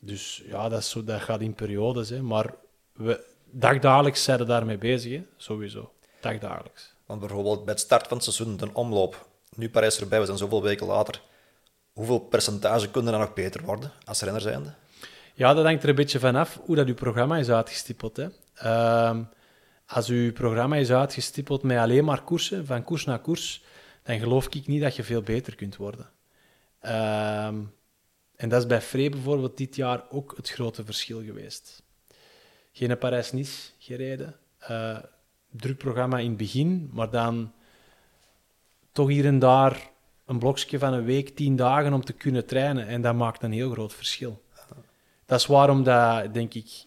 dus ja, dat, is zo, dat gaat in periodes, hè. maar we, dagdagelijks zijn we daarmee bezig, hè. sowieso. Dagdagelijks. Want bijvoorbeeld bij het start van het seizoen, de omloop, nu Parijs erbij, we zijn zoveel weken later. Hoeveel percentage kunnen dan nog beter worden als renner zijnde? Ja, dat hangt er een beetje vanaf hoe dat uw programma is uitgestippeld. Hè. Ehm, als uw programma is uitgestippeld met alleen maar koersen, van koers naar koers, dan geloof ik niet dat je veel beter kunt worden. Ehm, en dat is bij Free bijvoorbeeld dit jaar ook het grote verschil geweest. Geen Parijs-Nice gereden. eh, druk programma in het begin, maar dan toch hier en daar een blokje van een week, tien dagen om te kunnen trainen. En dat maakt een heel groot verschil. Dat is waarom dat, denk ik,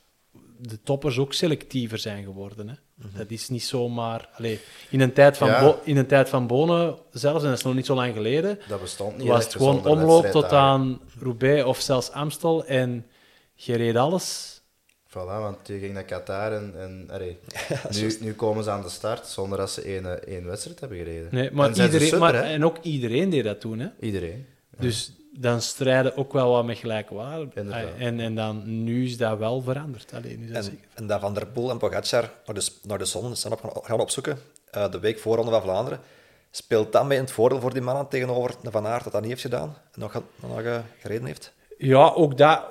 de toppers ook selectiever zijn geworden. Hè. Dat is niet zomaar... Allee, in, een tijd van Ja. In een tijd van Bonen zelfs, en dat is nog niet zo lang geleden, Dat bestond niet. was het gewoon omloop tot aan Roubaix of zelfs Amstel. En je reed alles. Voilà, want je ging naar Qatar en, en allee, *laughs* nu, nu komen ze aan de start zonder dat ze één, één wedstrijd hebben gereden. Nee, maar en iedereen, super, maar, en ook iedereen deed dat toen. Hè. Iedereen. Dus dan strijden ook wel wat met gelijkwaarde. Inderdaad. En, en dan, nu is dat wel veranderd. Allee, nu is dat En, zeker. en dat Van der Poel en Pogacar naar de, naar de zon zijn op, gaan- opzoeken, eh, de week voorronde van Vlaanderen. Speelt dat mee in het voordeel voor die mannen tegenover de Van Aert dat dat niet heeft gedaan en nog, nog gereden heeft? Ja, ook dat,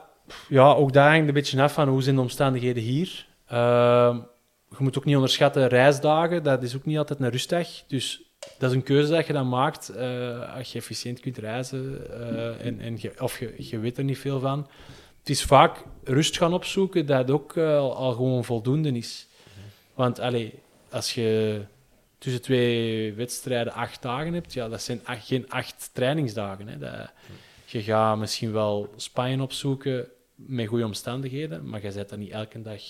ja, ook dat hangt een beetje af van hoe zijn de omstandigheden hier. Ehm, je moet ook niet onderschatten reisdagen, dat is ook niet altijd een rustdag. Dus dat is een keuze dat je dan maakt eh, als je efficiënt kunt reizen eh, en, en je, of je, je weet er niet veel van. Het is vaak rust gaan opzoeken dat ook eh, al, al gewoon voldoende is. Want allee, als je tussen twee wedstrijden acht dagen hebt, ja, dat zijn acht- geen acht trainingsdagen. Hè. Dat, je gaat misschien wel Spanje opzoeken met goede omstandigheden, maar je bent daar niet elke dag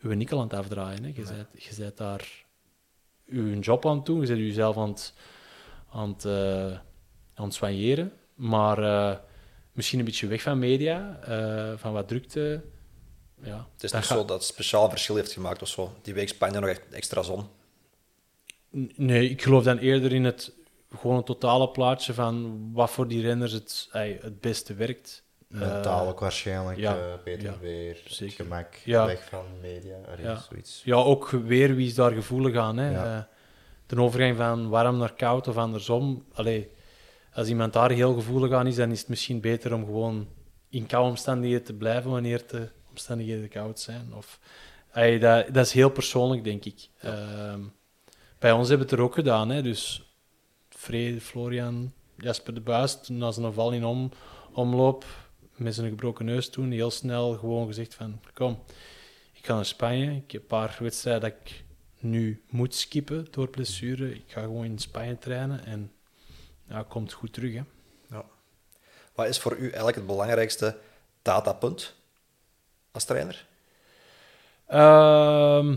je nikkel aan het afdraaien. Hè. Je, bent, je bent daar je job aan het doen, je bent jezelf aan het, aan het, eh, aan het soigneren, maar eh, misschien een beetje weg van media, eh, van wat drukte. Ja, Het is niet gaat- zo dat het speciaal verschil heeft gemaakt of zo. Die week Spanje nog echt extra zon. Nee, ik geloof dan eerder in het gewoon een totale plaatje van wat voor die renners het, het beste werkt. Mentaal Eh, ook waarschijnlijk. ja, eh, beter ja, weer. zeker. Gemak. Ja. Weg van media. Allee, Ja. zoiets. Ja, ook weer wie is daar gevoelig aan. Hè? Ja. Eh, de overgang van warm naar koud of andersom. Allee, als iemand daar heel gevoelig aan is, dan is het misschien beter om gewoon in koude omstandigheden te blijven wanneer de omstandigheden koud zijn. Of, ey, dat, dat is heel persoonlijk, denk ik. Ehm, bij ons hebben we het er ook gedaan. Hè? Dus Vrede, Florian, Jasper de Buis, toen na zijn val in om, omloop met zijn gebroken neus toen, heel snel gewoon gezegd van, kom, ik ga naar Spanje. Ik heb een paar wedstrijden dat ik nu moet skippen door blessure. Ik ga gewoon in Spanje trainen en ja, komt goed terug. Hè. Wat is voor u eigenlijk het belangrijkste datapunt als trainer? Ehm,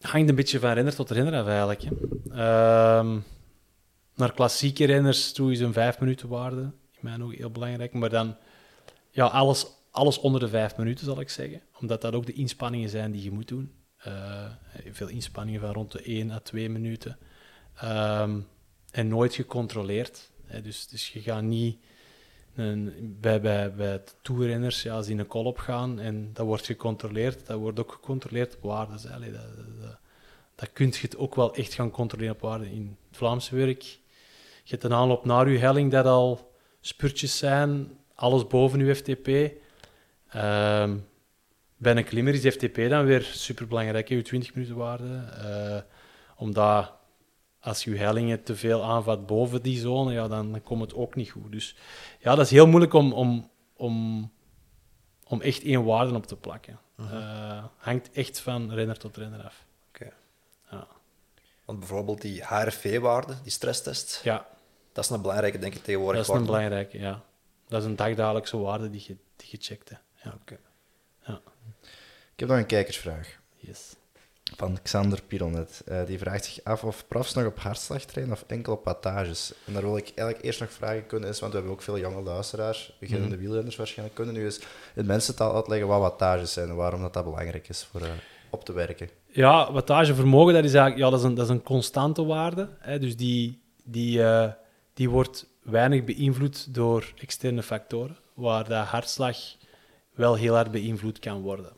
hangt een beetje van renner tot renner af eigenlijk. Hè. Ehm, naar klassieke renners toe is een vijf minuten waarde in mijn ogen heel belangrijk. Maar dan ja, alles, alles onder de vijf minuten zal ik zeggen. Omdat dat ook de inspanningen zijn die je moet doen. Eh, veel inspanningen van rond de 1 à 2 minuten. Ehm, en nooit gecontroleerd. Hè. Dus, dus je gaat niet een, bij, bij, bij de toerrenners, ja, als die een kol opgaan en dat wordt gecontroleerd, dat wordt ook gecontroleerd op. Allee, dat, dat, kun je het ook wel echt gaan controleren op waarden. In het Vlaamse werk, je hebt een aanloop naar je helling dat al spurtjes zijn, alles boven je FTP. Ehm, bij een klimmer is FTP dan weer superbelangrijk, hè, je 20 minuten waarde. Eh, omdat als je hellingen te veel aanvat boven die zone, ja, dan, dan komt het ook niet goed. Dus ja, dat is heel moeilijk om, om, om, om echt één waarde op te plakken. Eh, hangt echt van renner tot renner af. Oké. Ja. Want bijvoorbeeld die HRV-waarde, die stresstest, ja, dat is een belangrijke, denk ik, tegenwoordig. dat is een belangrijke, ja. Dat is een dagdagelijkse waarde die je, die je checkt. hè. Ja. Oké. Ik heb nog een kijkersvraag. Yes. Van Xander Pironet. Eh, die vraagt zich af of profs nog op hartslag trainen of enkel op wattages. En daar wil ik eigenlijk eerst nog vragen kunnen, is, want we hebben ook veel jonge luisteraars, beginnende wielrenners waarschijnlijk, kunnen nu eens in mensentaal uitleggen wat wattages zijn en waarom dat, dat belangrijk is voor eh, op te werken. Ja, wattagevermogen, dat is eigenlijk ja, dat is een, dat is een constante waarde. Hè, dus die, die, eh, die wordt weinig beïnvloed door externe factoren, waar de hartslag wel heel hard beïnvloed kan worden.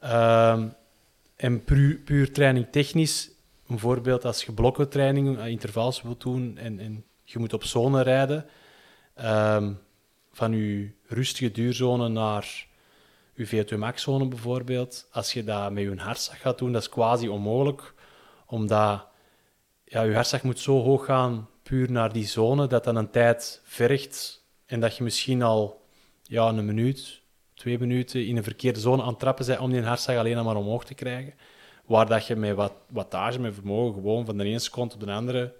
Ehm, en puur, puur training technisch, bijvoorbeeld als je blokkentraining, eh, intervals wilt doen en, en je moet op zone rijden, ehm, van je rustige duurzone naar je VO2 max-zone bijvoorbeeld, als je dat met je hartslag gaat doen, dat is quasi onmogelijk, omdat ja, je hartslag moet zo hoog gaan, puur naar die zone, dat dan een tijd vergt en dat je misschien al ja, een minuut, twee minuten in een verkeerde zone aan het trappen bent om die hartslag alleen maar omhoog te krijgen. Waar dat je met wat, wattage, met vermogen, gewoon van de ene seconde op de andere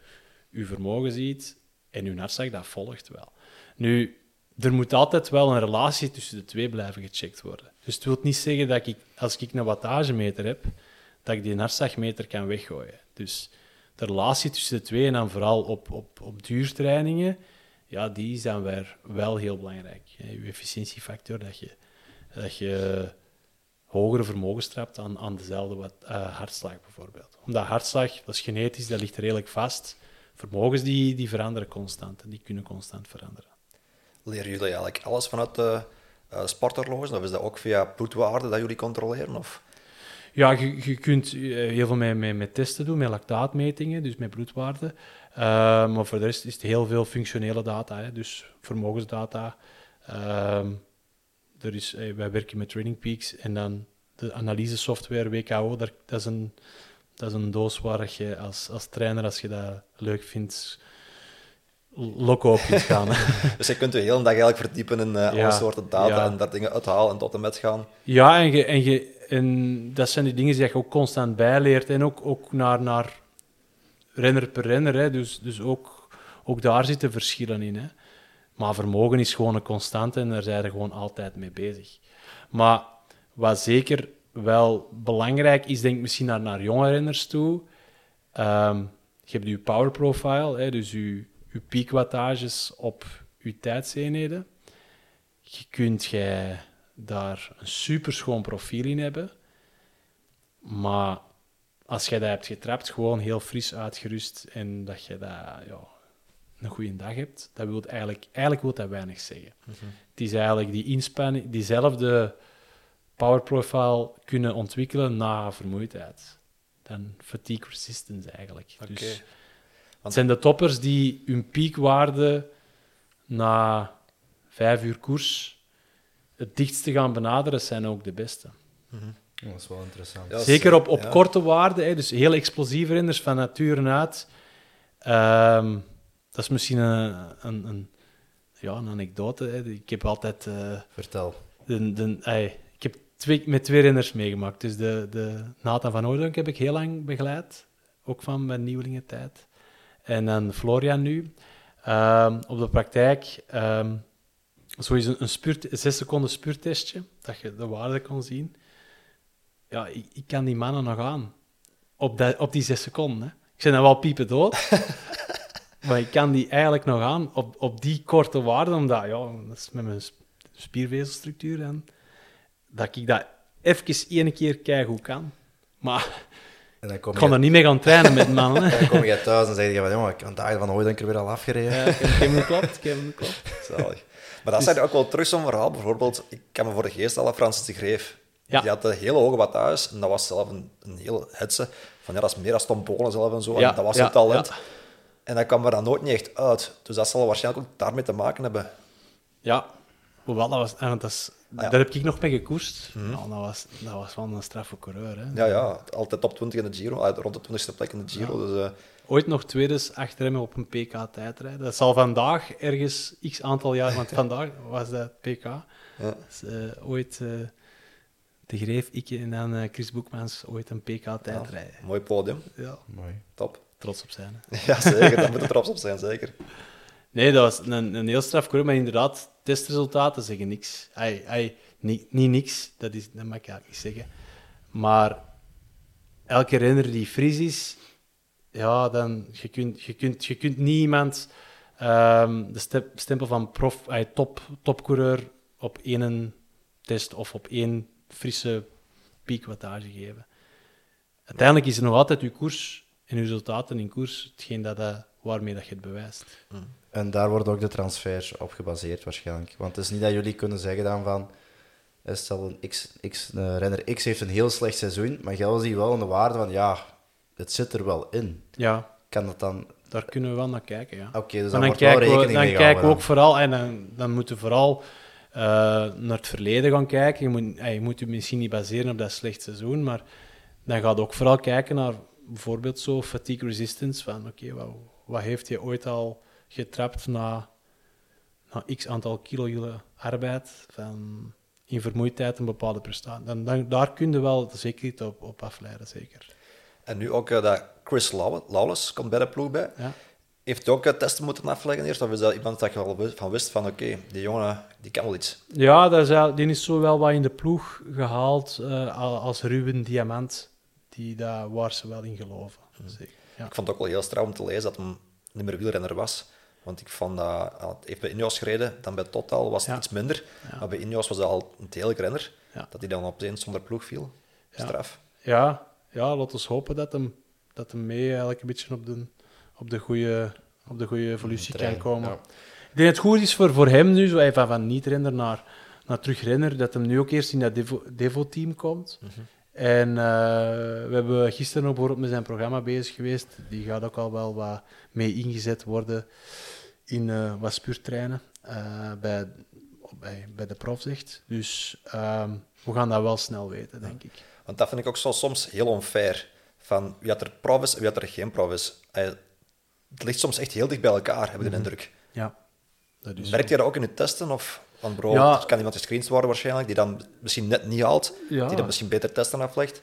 je vermogen ziet en je hartslag, dat volgt wel. Nu, er moet altijd wel een relatie tussen de twee blijven gecheckt worden. Dus het wil niet zeggen dat ik, als ik een wattagemeter heb, dat ik die hartslagmeter kan weggooien. Dus de relatie tussen de twee, en dan vooral op, op, op duurtrainingen, ja, die zijn weer wel heel belangrijk. Je efficiëntiefactor, dat je, dat je hogere vermogens trapt aan, aan dezelfde wat, uh, hartslag bijvoorbeeld. Omdat hartslag, dat is genetisch, dat ligt redelijk vast. Vermogens die, die veranderen constant en die kunnen constant veranderen. Leren jullie eigenlijk alles vanuit de uh? Of is dat ook via bloedwaarden dat jullie controleren? Of? Ja, je, je kunt eh, heel veel met, met, met, testen doen, met lactaatmetingen, dus met bloedwaarden. Uh, maar voor de rest is het heel veel functionele data, hè, dus vermogensdata. Uh, er is, eh, wij werken met Training Peaks en dan de analysesoftware WKO, dat, dat, is een, dat is een doos waar je als, als trainer, als je dat leuk vindt, loco op kunt *laughs* gaan. dus je kunt je de hele dag eigenlijk verdiepen in uh, alle soorten data en daar dingen uithalen en tot en met gaan. Ja, en, je, en, je, en dat zijn die dingen die je ook constant bijleert en ook, ook naar, naar renner per renner. Hè. Dus, dus ook, ook daar zitten verschillen in. Hè. Maar vermogen is gewoon een constante en daar zijn we gewoon altijd mee bezig. Maar wat zeker wel belangrijk is, denk ik misschien naar, naar jonge renners toe. Um, je hebt je power profile, hè, dus je, je piekwattages op je tijdseenheden. Je kunt jij daar een super schoon profiel in hebben. Maar als jij dat hebt getrapt, gewoon heel fris uitgerust en dat je dat ja, een goede dag hebt, dat wil eigenlijk, eigenlijk wil dat weinig zeggen. Mhm. Het is eigenlijk die inspanning, diezelfde power profile kunnen ontwikkelen na vermoeidheid. Dan fatigue resistance eigenlijk. Dus het zijn de toppers die hun piekwaarde na vijf uur koers het dichtste gaan benaderen, zijn ook de beste. Mhm. Dat is wel interessant. Zeker op, op korte waarden, dus heel explosieve renners van nature uit. Um, dat is misschien een, een, een, ja, een anekdote. Hè. Ik heb altijd... Uh, Vertel. De, de, ik heb twee, met twee renners meegemaakt. Dus de, de Nathan van Oordonk heb ik heel lang begeleid. Ook van mijn nieuwelingentijd. En dan Florian nu. Um, op de praktijk... Um, is een, een, spurt, een zes seconden spuurtestje, dat je de waarde kon zien. Ja, ik, ik kan die mannen nog aan. Op, dat, op die zes seconden. Hè. Ik zijn dan wel piepen dood. *laughs* Maar ik kan die eigenlijk nog aan op, op die korte waarde, omdat ja, dat is met mijn spiervezelstructuur en dat ik dat even één keer kijk hoe kan. Maar en dan kom ik kan er niet mee gaan trainen met *laughs* mannen. En dan kom je thuis en zeg je van, jongen, ik kan dagen van ooit denk ik weer al afgereden. Ja, ik heb hem klopt, ik heb hem klopt. *laughs* Zalig. Maar dat dus... zijn ook wel terug zo'n verhaal. Bijvoorbeeld, ik kan me voor de geest halen, Francis de Greef. Ja. Die had een hele hoge wattage en dat was zelf een, een hele hetze. Van ja, dat is meer dan Tom Polen zelf en zo. Ja, en dat was het talent. En dat kwam er dan nooit niet echt uit. Dus dat zal waarschijnlijk ook daarmee te maken hebben. Ja, hoewel dat was... dat is, ah, Daar heb ik nog mee gekoerst. Mm dat, was, dat was wel een straffe coureur. Hè. Ja, ja, altijd top 20 in de Giro, rond de 20ste plek in de Giro. Dus, uh... Ooit nog tweede achter hem op een PK-tijdrijden. Dat zal vandaag ergens x aantal jaar, want *laughs* vandaag was dat PK. Ja. Dus, uh, ooit uh, de Greef, ik en dan Chris Boekmans ooit een PK-tijdrijden. Ja, mooi podium. Ja. Mooi. Top trots op zijn. *laughs* Ja, zeker. Daar moet er trots op zijn, zeker. Nee, dat was een, heel straf maar inderdaad, testresultaten zeggen niks. Ay, ay, niet, niet niks, dat, is, dat mag ik eigenlijk niet zeggen. Maar elke renner die fris is, ja, dan je kunt je, kunt, je kunt niemand um, de stempel van prof, ay, top, topcoureur op één test of op één frisse piekwattage geven. Uiteindelijk is er nog altijd uw koers en resultaten in koers hetgeen dat, uh, waarmee dat je het bewijst. Mm. En daar wordt ook de transfer op gebaseerd waarschijnlijk. Want het is niet dat jullie kunnen zeggen dan van... Eh, stel, een X, X, een renner X heeft een heel slecht seizoen, maar jij ziet wel een waarde van, ja, het zit er wel in. Ja. Kan dat dan... Daar kunnen we wel naar kijken, ja. Oké, okay, dus dan, dan kijken we, Dan kijken we ook vooral, en dan, dan moeten we vooral eh, naar het verleden gaan kijken. Je moet, eh, je moet je misschien niet baseren op dat slecht seizoen, maar dan gaat ook vooral kijken naar bijvoorbeeld zo fatigue resistance. Van oké, wat, wat heeft je ooit al getrapt na, na x aantal kilo arbeid? Van, in vermoeidheid een bepaalde prestatie. Dan, dan, daar kun je wel zeker iets op, op afleiden, zeker. En nu ook eh, dat Chris Law- Lawless komt bij de ploeg bij. Ja. Heeft hij ook eh, testen moeten afleggen eerst? Of is dat iemand dat je al van wist van oké, die jongen die kan wel iets? Ja, dat is, die is zo wel wat in de ploeg gehaald eh, al- als Ruben Diamant. Die, daar waar ze wel in geloven. Zeker. Ja. Ik vond het ook wel heel straf om te lezen dat hij niet meer wielrenner was. Want ik vond dat, heeft bij Ineos gereden, dan bij Total was het Ja. iets minder. Ja. Maar bij Ineos was hij al een degelijk renner. Ja. Dat hij dan opeens zonder ploeg viel. Straf. Ja, ja, laten we hopen dat hem, dat hem mee eigenlijk een beetje op de, op de goede op de goede evolutie kan komen. Ik denk dat het goed is voor, voor hem nu, zo hij van, van niet-renner naar, naar terugrenner, dat hem nu ook eerst in dat Devo- Devo-team komt. En eh, we hebben gisteren ook bijvoorbeeld met zijn programma bezig geweest. Die gaat ook al wel wat mee ingezet worden in eh, wat spuurtreinen eh, bij, bij, bij de prof, zegt. Dus ehm, we gaan dat wel snel weten, denk ik. Want dat vind ik ook zo soms heel onfair. Van wie had er prof is en wie had er geen prof is. Eh, Het ligt soms echt heel dicht bij elkaar, heb ik de indruk. Ja, dat is je dat ook in je testen? Of van Ja. er kan iemand gescreend worden waarschijnlijk, die dan misschien net niet haalt, Ja. die dan misschien beter testen aflegt?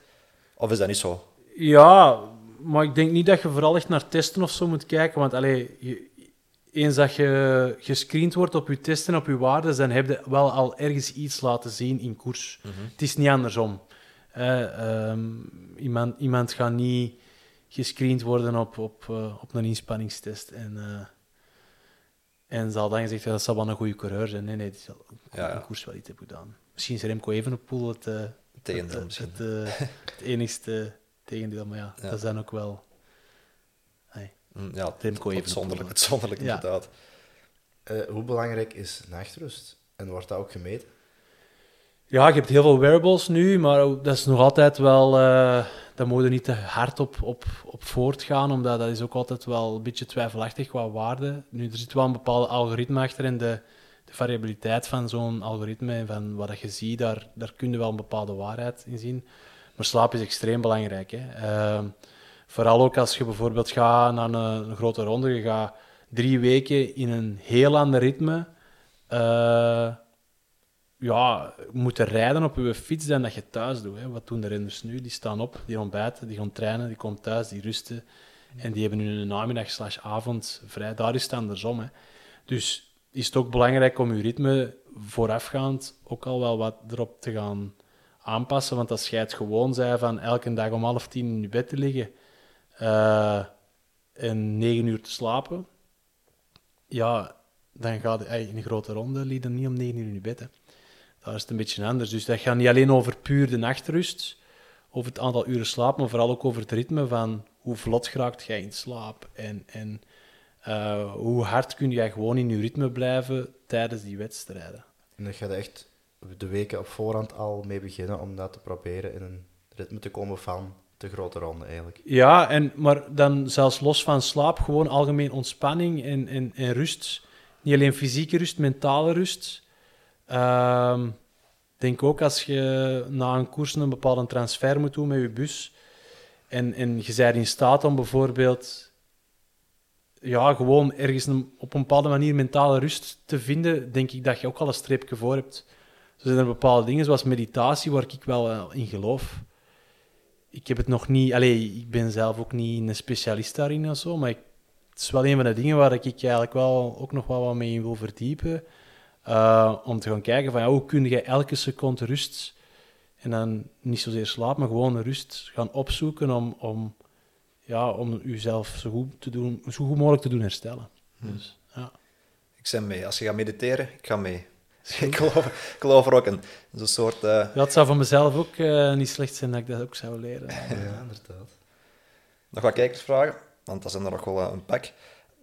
Of is dat niet zo? Ja, maar ik denk niet dat je vooral echt naar testen of zo moet kijken. Want allee, je- eens dat je gescreend wordt op je testen, op je waarden, dan heb je wel al ergens iets laten zien in koers. Het is niet andersom. Ehm, iemand, iemand gaat niet gescreend worden op, op, eh, op een inspanningstest. En, eh, en zal dan gezegd dat zal wel een goede coureur zijn. Nee, nee, die zal Ja, ja. koers wel iets hebben gedaan. Misschien is Remco Evenepoel het, eh, het, het, het enigste tegendeel. Maar ja, Ja. dat zijn ook wel... Hm, Ja, het even zonderlijk, opvoeren. het zonderlijk Ja. inderdaad. Eh, hoe belangrijk is nachtrust? En wordt dat ook gemeten? Ja, je hebt heel veel wearables nu, maar dat is nog altijd wel... eh daar moet je niet te hard op, op, op voortgaan, omdat dat is ook altijd wel een beetje twijfelachtig qua waarde. Nu, er zit wel een bepaald algoritme achter en de, de variabiliteit van zo'n algoritme en van wat dat je ziet, daar, daar kun je wel een bepaalde waarheid in zien. Maar slaap is extreem belangrijk. Hè. Ehm, vooral ook als je bijvoorbeeld gaat naar een, grote ronde, je gaat drie weken in een heel ander ritme eh, ja, moeten rijden op je fiets dan dat je thuis doet. Hè. Wat doen de renners nu? Die staan op, die ontbijten, die gaan trainen, die komen thuis, die rusten. En die hebben een namiddag slash avond vrij. Daar is het andersom. Hè. Dus is het ook belangrijk om je ritme voorafgaand ook al wel wat erop te gaan aanpassen. Want als jij het gewoon zei van elke dag om half tien in je bed te liggen en negen uur te slapen, ja, dan gaat ey, in een grote ronde niet om negen uur in je bed. Hè. Daar is het een beetje anders. Dus dat gaat niet alleen over puur de nachtrust, over het aantal uren slaap, maar vooral ook over het ritme van hoe vlot geraakt jij in slaap en, en eh, hoe hard kun jij gewoon in je ritme blijven tijdens die wedstrijden. En dat je er echt de weken op voorhand al mee beginnen om dat te proberen in een ritme te komen van de grote ronde eigenlijk. Ja, en, maar dan zelfs los van slaap, gewoon algemeen ontspanning en, en, en rust. Niet alleen fysieke rust, mentale rust. Ehm, Ik denk ook als je na een koers een bepaalde transfer moet doen met je bus en, en je bent in staat om bijvoorbeeld ja, gewoon ergens op een bepaalde manier mentale rust te vinden, denk ik dat je ook al een streepje voor hebt. Er zijn er bepaalde dingen, zoals meditatie, waar ik wel eh, in geloof. Ik heb het nog niet... Allee, ik ben zelf ook niet een specialist daarin of zo, maar ik, het is wel een van de dingen waar ik eigenlijk wel ook nog wel wat mee in wil verdiepen. Uh, om te gaan kijken van ja, hoe kun je elke seconde rust en dan niet zozeer slaap, maar gewoon rust gaan opzoeken om, om, ja, om jezelf zo goed, te doen, zo goed mogelijk te doen herstellen. Hmm. Dus, ja. Ik ben mee. Als je gaat mediteren, ik ga mee. Ik, geloof, ik geloof er ook in. Zo'n soort... eh, Ja, het zou voor mezelf ook uh, niet slecht zijn dat ik dat ook zou leren. Ja, inderdaad. Nog wat kijkersvragen, want dat zijn er nog wel uh, een pak.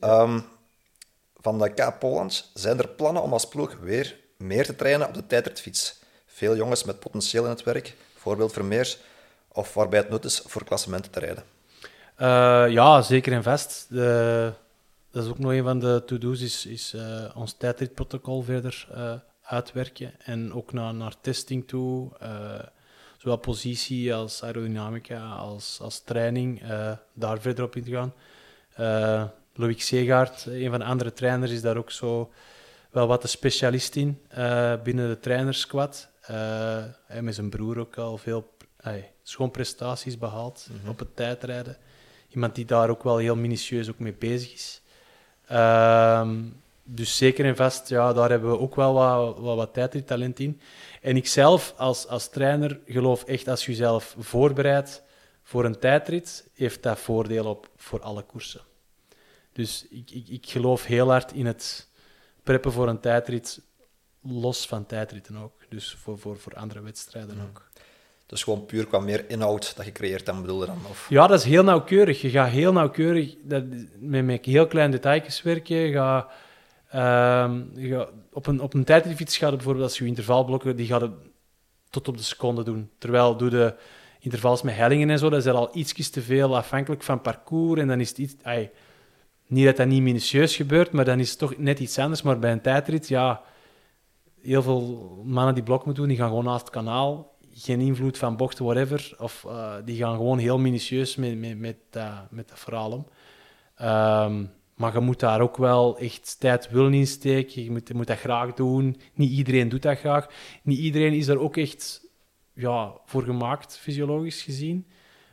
Um, van de K Polands zijn er plannen om als ploeg weer meer te trainen op de tijdritfiets. Veel jongens met potentieel in het werk, voorbeeld Vermeers, of waarbij het nut is voor klassementen te rijden. Uh, ja, zeker en vast. De, dat is ook nog een van de to-do's, is, is uh, ons tijdritprotocol verder uh, uitwerken. En ook naar, naar testing toe. eh, zowel positie als aerodynamica als, als training. eh, daar verder op in te gaan. Eh Loïc Segaard, een van de andere trainers, is daar ook zo wel wat de specialist in binnen de trainersquad. Hij met zijn broer ook al veel schoon prestaties behaald op het tijdrijden. Iemand die daar ook wel heel minutieus ook mee bezig is. Ehm, dus zeker en vast, ja, daar hebben we ook wel wat, wat, wat tijdrittalent in. En ik zelf als, als trainer geloof echt als je jezelf voorbereidt voor een tijdrit, heeft dat voordeel op voor alle koersen. Dus ik, ik, ik geloof heel hard in het preppen voor een tijdrit, los van tijdritten ook. Dus voor, voor, voor andere wedstrijden ook. Dus gewoon puur qua meer inhoud dat je creëert, dan bedoelde dan? Of... Ja, dat is heel nauwkeurig. Je gaat heel nauwkeurig dat, met, met heel kleine details werken. Je gaat, ehm, op, een, op een tijdritfiets gaat bijvoorbeeld als je intervalblokken, die gaat tot op de seconde doen. Terwijl doe de intervals met hellingen en zo, dat is al ietsjes te veel afhankelijk van parcours. En dan is het iets... ai, niet dat dat niet minutieus gebeurt, maar dan is het toch net iets anders. Maar bij een tijdrit, ja... Heel veel mannen die blok moeten doen, die gaan gewoon naast het kanaal. Geen invloed van bochten, whatever. Of eh, die gaan gewoon heel minutieus met, met, met, dat, met dat verhaal om. Ehm, maar je moet daar ook wel echt tijd willen insteken. Je moet, je moet dat graag doen. Niet iedereen doet dat graag. Niet iedereen is er ook echt ja, voor gemaakt, fysiologisch gezien.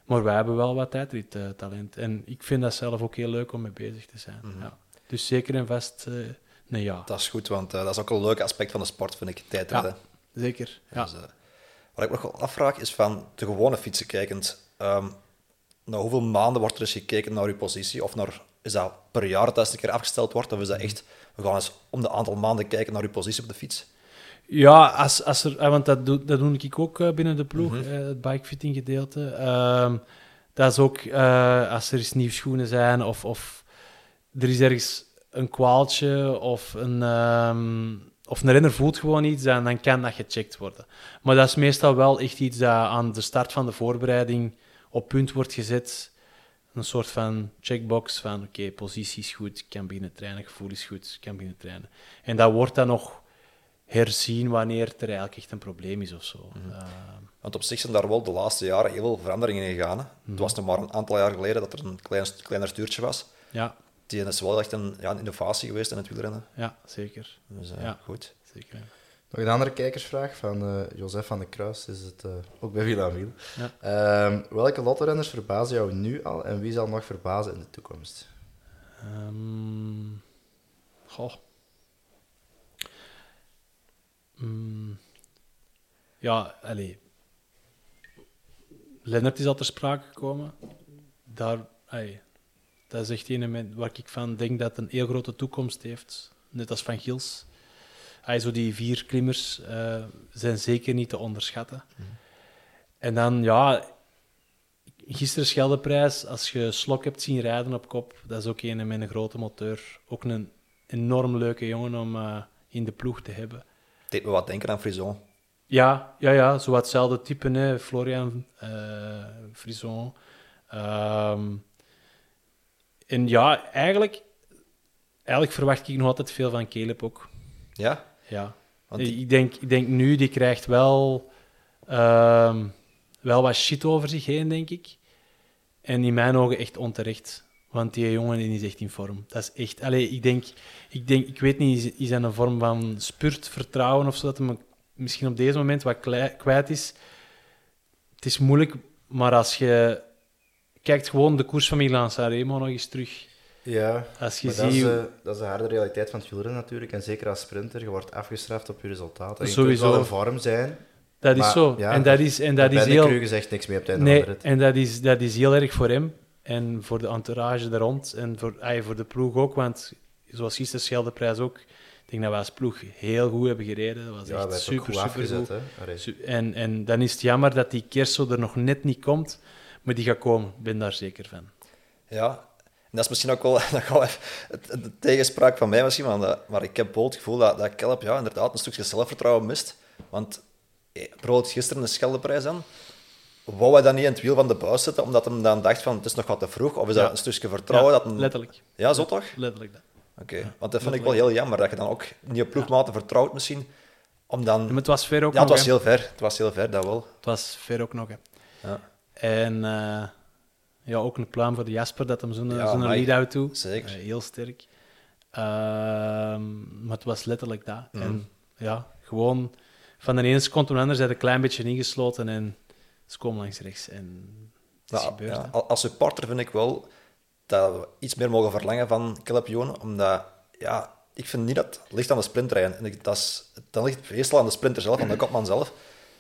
Maar wij hebben wel wat tijdrittalent. En ik vind dat zelf ook heel leuk om mee bezig te zijn. ja. Dus zeker en vast, eh nee ja. Dat is goed, want eh, dat is ook een leuk aspect van de sport, vind ik, tijdrijden. Zeker. Ja. Dus, eh, wat ik me nog wel afvraag, is van de gewone fietsen kijkend, ehm na hoeveel maanden wordt er eens gekeken naar uw positie? Of naar, is dat per jaar dat een keer afgesteld wordt? Of is dat echt, we gaan eens om de aantal maanden kijken naar uw positie op de fiets? Ja, als, als er, eh, want dat doe, dat doe ik ook eh, binnen de ploeg, eh, het bikefitting gedeelte. Ehm, dat is ook als er eens nieuwe schoenen zijn of, of er is ergens een kwaaltje of een, ehm, of een renner voelt gewoon iets, dan, dan kan dat gecheckt worden. Maar dat is meestal wel echt iets dat aan de start van de voorbereiding op punt wordt gezet. Een soort van checkbox van oké, positie is goed, ik kan beginnen trainen, gevoel is goed, ik kan beginnen trainen. En dat wordt dan nog herzien wanneer er eigenlijk echt een probleem is of zo. Eh, Want op zich zijn daar wel de laatste jaren heel veel veranderingen in gegaan. hè. Het was nog maar een aantal jaar geleden dat er een klein, kleiner stuurtje was. ja, Die is wel echt een, ja, een innovatie geweest in het wielrennen. ja, zeker. Dus eh, Ja. goed. zeker. Nog een andere kijkersvraag van eh Josef van de Kruis, is het eh, ook bij Villa Wiel. Ja. Ehm, welke lottorenners verbazen jou nu al en wie zal nog verbazen in de toekomst? Ehm, goh. Mm, ja, allee. Lennart is al ter sprake gekomen. Daar, allee, dat is echt een waar ik van denk dat een heel grote toekomst heeft. Net als Van Gils. Zo die vier klimmers eh, zijn zeker niet te onderschatten. En dan, ja, gisteren Scheldeprijs, als je Slok hebt zien rijden op kop, dat is ook een met een grote motor. Ook een enorm leuke jongen om eh, in de ploeg te hebben. Deed me wat denken aan Frison. Ja, ja, ja, zo hetzelfde type, hè. Florian eh Frison. Ehm, en ja, eigenlijk, eigenlijk verwacht ik nog altijd veel van Caleb ook. Ja? Ja. Want die- ik, denk, ik denk nu, die krijgt wel, ehm, wel wat shit over zich heen, denk ik. En in mijn ogen echt onterecht. Want die jongen die is echt in vorm. Dat is echt... Allee, ik denk... Ik, denk, ik weet niet, is, dat een vorm van spurt, vertrouwen of zo, dat hij misschien op deze moment wat kwijt is. Het is moeilijk, maar als je... Kijkt gewoon de koers van Milan Sanremo nog eens terug. Ja, Als je maar dat, is, dat is de harde realiteit van het wielrennen natuurlijk. En zeker als sprinter, je wordt afgestraft op je resultaten. Je Sowieso. kunt wel in vorm zijn. dat is maar, zo. ja, en dat is, en dat is heel... Zegt niks meer op het Nee, en dat is, dat is heel erg voor hem en voor de entourage er rond en voor, ay, voor de ploeg ook. Want zoals gisteren Scheldeprijs ook, ik denk dat we als ploeg heel goed hebben gereden. Dat was Ja, echt is super, goed super afgezet. goed. En, en dan is het jammer dat die Kerso er nog net niet komt, maar die gaat komen. Ik ben daar zeker van. Ja, dat is misschien ook wel *laughs* dat gaat wel even de tegenspraak van mij misschien, eh, maar ik heb wel het gevoel dat, dat Kelp ja, inderdaad een stukje zelfvertrouwen mist. Want eh, bijvoorbeeld gisteren de Scheldeprijs aan, wou hij dan niet in het wiel van de buis zitten, omdat hij dan dacht van het is nog wat te vroeg, of is Ja. dat een stukje vertrouwen? Ja, dat een... Letterlijk. Ja, zo toch? Letterlijk dat. Oké, want dat vind ik wel heel jammer, dat je dan ook niet je ploegmaten vertrouwt misschien, Om dan... Maar het was ver ook Ja, het was heel ver. Het was heel ver, dat wel. Het was ver ook nog. Hè. Ja, En eh, ja, ook een pluim voor de Jasper dat hem zo'n Ja, zo'n lead-out toe. zeker. Eh, heel sterk. Ehm, maar het was letterlijk dat. Mhm. En ja, gewoon van de ene seconde naar de andere zijn een klein beetje ingesloten en ze komen langs rechts. En het is gebeurd. ja, als supporter vind ik wel dat we iets meer mogen verlangen van Ewan, omdat ja, ik vind niet dat het ligt aan de sprinttrein. En ik, dat is, dan ligt het meestal aan de sprinter zelf, aan de kopman zelf.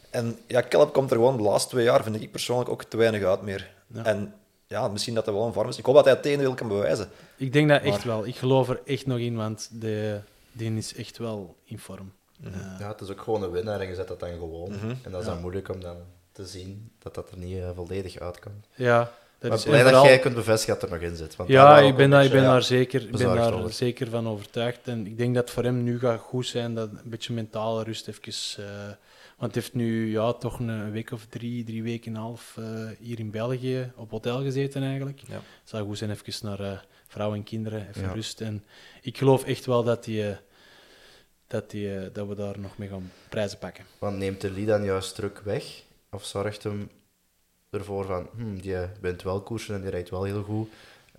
En ja, Caleb komt er gewoon de laatste twee jaar, vind ik persoonlijk, ook te weinig uit meer. Ja. En ja, misschien dat hij wel een vorm is. Ik hoop dat hij het tegendeel kan bewijzen. Ik denk dat echt wel. Ik geloof er echt nog in, want de, die is echt wel in vorm. Mhm. Eh, Ja, het is ook gewoon een winnaar en je zet dat dan gewoon. Mhm. En dat is Ja. dan moeilijk om dan te zien dat dat er niet eh, volledig uitkomt. ja, dat maar is blij dat jij kunt bevestigen dat er nog in zit. Want Ja, ik ben, daar, ik ben ja, daar, zeker, ik ben daar over. zeker van overtuigd. En ik denk dat het voor hem nu gaat goed zijn dat een beetje mentale rust even... eh, want hij heeft nu ja, toch een week of drie, drie weken en een half eh, hier in België op hotel gezeten eigenlijk. Ja. Het zou goed zijn even naar eh, vrouwen en kinderen, even Ja. rust. En ik geloof echt wel dat, die, eh, dat, die, dat we daar nog mee gaan prijzen pakken. Want neemt de Lee dan juist druk weg? Of zorgt hem ervoor van, hm, die bent wel koersen en die rijdt wel heel goed.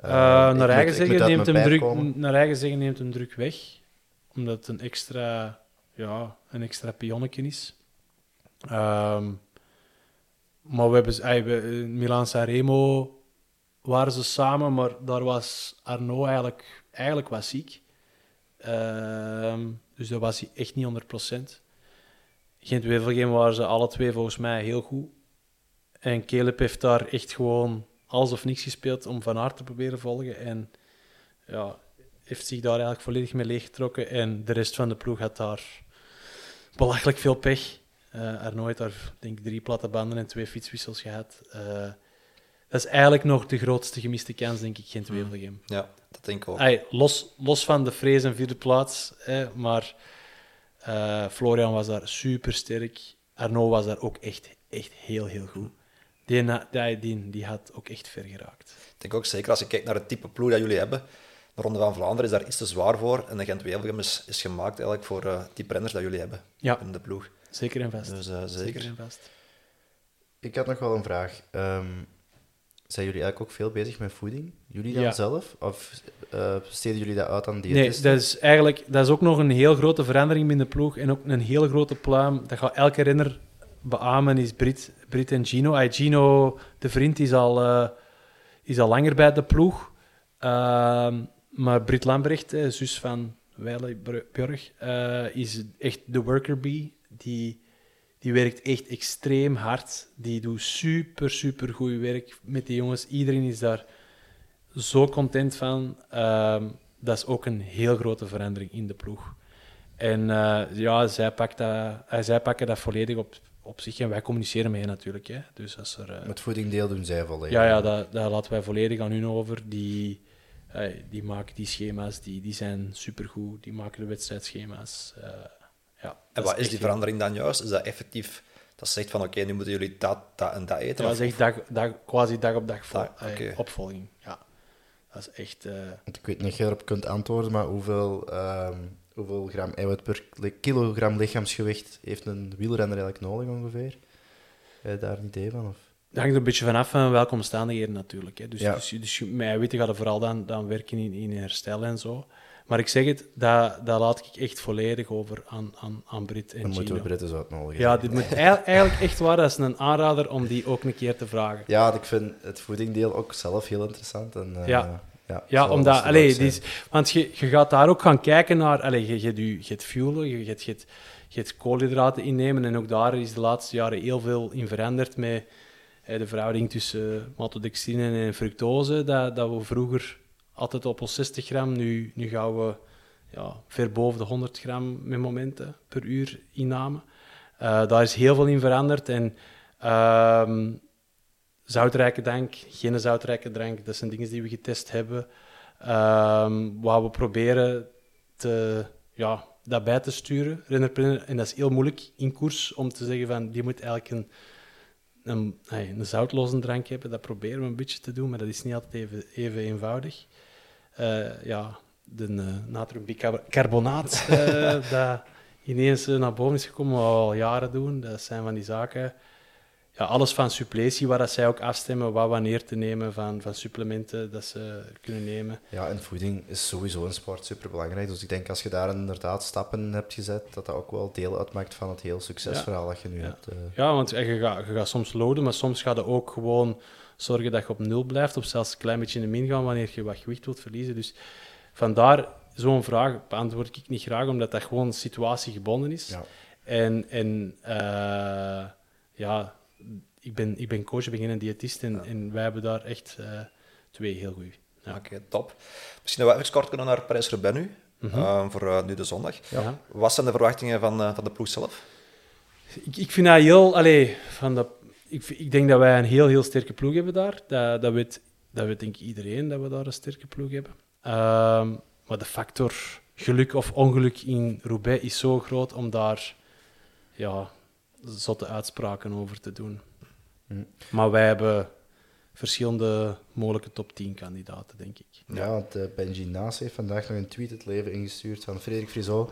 Naar, eigen moet zeggen neemt hem druk, komen. naar eigen zeggen neemt hem druk weg, omdat het een extra, ja, een extra pionnetje is. Ehm, maar we hebben, in Milan Sanremo waren ze samen, maar daar was Arnaud eigenlijk, eigenlijk was ziek. Ehm, dus dat was hij echt niet 100%. Gent-Wevelgem waren ze alle twee volgens mij heel goed. En Caleb heeft daar echt gewoon alles of niks gespeeld om Van Aert te proberen volgen. En ja, heeft zich daar eigenlijk volledig mee leeggetrokken. En de rest van de ploeg had daar belachelijk veel pech. Eh Arnaud heeft daar denk ik drie platte banden en twee fietswissels gehad. Eh, dat is eigenlijk nog de grootste gemiste kans, denk ik, Gent-Wevelgem. Ja, dat denk ik ook. Ay, los, los van de vrees en vierde plaats, hè, maar eh, Florian was daar super sterk. Arnaud was daar ook echt, echt heel, heel goed. Die, die, die, die had ook echt ver geraakt. Ik denk ook zeker als je kijkt naar het type ploeg dat jullie hebben. De Ronde van Vlaanderen is daar iets te zwaar voor. En de Gent-Wevelgem is, is gemaakt eigenlijk voor eh die renners dat jullie hebben Ja. in de ploeg. Zeker en vast. Dus eh, zeker. en vast. Ik had nog wel een vraag. Ehm, zijn jullie eigenlijk ook veel bezig met voeding? Jullie dan Ja. zelf? Of eh steden jullie dat uit aan Nee, diëtisten? dat is eigenlijk dat is ook nog een heel grote verandering binnen de ploeg. En ook een heel grote pluim. Dat gaat elke renner beamen, is Brit, Brit en Gino. Ay, Gino, de vriend, is al, eh, is al langer bij de ploeg. Ehm, maar Brit Lambrecht, zus van Weile Björg, eh, is echt de worker bee. Die, die werkt echt extreem hard. Die doet super, super goed werk met die jongens. Iedereen is daar zo content van. Ehm, dat is ook een heel grote verandering in de ploeg. En eh, ja, zij, pakt dat, eh, zij pakken dat volledig op, op zich en wij communiceren mee natuurlijk. Hè. Dus als er, eh, Met voedingdeel doen zij volledig. ja, ja dat, dat laten wij volledig aan hun over. Die, die maken die schema's, die, die zijn supergoed. Die maken de wedstrijdschema's. Ja, En dat wat is die verandering dan juist? Is dat effectief dat zegt van oké, nu moeten jullie dat, dat en dat eten? Ja, dat is echt dag, dag, quasi dag op dag vol, Dag, eh, oké. opvolging. Ja. Dat is echt... eh, Want ik weet niet of je erop kunt antwoorden, maar hoeveel, ehm, hoeveel gram eiwit per kilogram lichaamsgewicht heeft een wielrenner eigenlijk nodig ongeveer? Heb je daar een idee van? Of? Dat hangt er een beetje vanaf van welke omstandigheden natuurlijk. Hè. Dus, Ja. dus, dus met eiwitten gaat er vooral dan, dan werken in, in herstel en zo. Maar ik zeg het, dat, dat laat ik echt volledig over aan, aan, aan Brit en Dan moeten we Gino. Britten zo uitnodigen. Ja, dit moet *laughs* eigenlijk, echt waar. Dat is een aanrader om die ook een keer te vragen. Ja, ik vind het voedingdeel ook zelf heel interessant. En, eh, Ja. ja, omdat, allee, die is- want je, je gaat daar ook gaan kijken naar. Allee, je, je, je, hebt fuelen, je, je, hebt- je, hebt- je koolhydraten innemen. En ook daar is de laatste jaren heel veel in veranderd met eh, de verhouding tussen maltodextrine en fructose. Dat, dat we vroeger altijd op ons 60 gram, nu, nu gaan we ja, ver boven de 100 gram met momenten per uur inname. Eh, daar is heel veel in veranderd. En ehm, zoutrijke drank, geen zoutrijke drank, dat zijn dingen die we getest hebben. Ehm, waar we proberen te, ja, dat bij te sturen, renner. En dat is heel moeilijk in koers om te zeggen van die moet eigenlijk een, een, een zoutloze drank hebben. Dat proberen we een beetje te doen, maar dat is niet altijd even, even eenvoudig. Eh, ja, de uh, natriumbicarbonaat, eh, *laughs* dat ineens eh, naar boven is gekomen, wat we al jaren doen. Dat zijn van die zaken. Ja, alles van suppletie, waar dat zij ook afstemmen, wat wanneer te nemen van, van supplementen dat ze kunnen nemen. Ja, en voeding is sowieso in sport superbelangrijk. Dus ik denk als je daar inderdaad stappen in hebt gezet, dat dat ook wel deel uitmaakt van het heel succesverhaal dat je nu Ja. hebt. eh. Ja, want je gaat, je gaat soms loaden, maar soms ga je ook gewoon zorgen dat je op nul blijft, of zelfs een klein beetje in de min gaan wanneer je wat gewicht wilt verliezen. Dus vandaar zo'n vraag beantwoord ik niet graag, omdat dat gewoon situatiegebonden is. Ja. En, en eh, ja, ik ben, ik ben coach, ik ben geen diëtist en, en wij hebben daar echt eh, twee heel goede. Ja. Oké, top. Misschien dat we even kort kunnen naar Parijs-Roubaix nu, eh, voor eh, nu de zondag. Wat zijn de verwachtingen van, van de ploeg zelf? Ik, ik vind dat heel... Allee, van dat, ik, ik denk dat wij een heel, heel sterke ploeg hebben daar. Dat, dat, weet, dat weet denk ik iedereen, dat we daar een sterke ploeg hebben. Ehm, maar de factor geluk of ongeluk in Roubaix is zo groot om daar ja, zotte uitspraken over te doen. Hm. Maar wij hebben verschillende mogelijke top 10 kandidaten, denk ik. Ja, want eh, Benji Naas heeft vandaag nog een tweet het leven ingestuurd van Frederik Friso.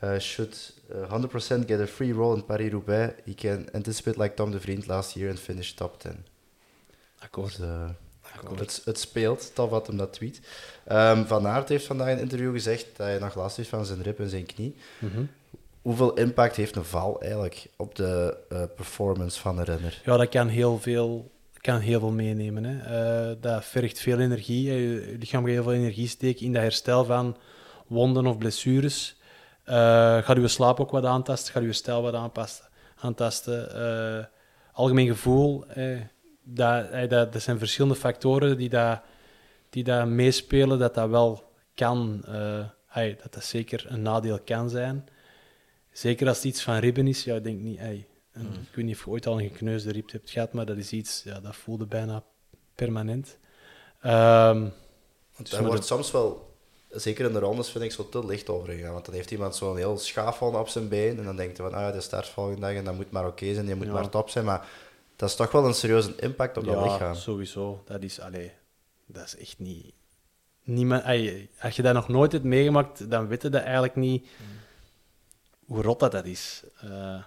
Eh, should uh, 100% get a free roll in Paris-Roubaix, he can anticipate like Tom de Vriend last year and finish top 10. Akkoord. Dus, eh, Akkoord. het, het speelt, tof wat hem dat tweet. Ehm, van Aert heeft vandaag in een interview gezegd dat hij nog last heeft van zijn rib en zijn knie. Mhm. Hoeveel impact heeft een val eigenlijk op de eh, performance van een renner? Ja, dat kan heel veel, kan heel veel meenemen. Hè. Eh, dat vergt veel energie. Je lichaam gaat heel veel energie steken in dat herstel van wonden of blessures. Eh gaat uw slaap ook wat aantasten, gaat uw stijl wat aanpassen, aantasten. Eh, algemeen gevoel, eh, dat, eh, dat, dat zijn verschillende factoren die, dat, die dat meespelen, dat dat wel kan, eh, hey, dat dat zeker een nadeel kan zijn. Zeker als het iets van ribben is, ja, ik denk niet, hey, en ik weet niet of je ooit al een gekneusde rib hebt gehad, maar dat is iets, ja, dat voelde bijna permanent. Dus daar maar wordt soms wel, zeker in de rondes, vind ik zo te licht over gegaan. Want dan heeft iemand zo'n heel schaafval op zijn been en dan denkt hij van, ah de start volgende dag en dat moet maar oké zijn, die moet Ja. maar top zijn. Maar dat is toch wel een serieuze impact op dat ja, lichaam. sowieso. Dat is, allee, dat is echt niet... Niemand, als je dat nog nooit hebt meegemaakt, dan weet je dat eigenlijk niet hoe rot dat, dat is. Eh,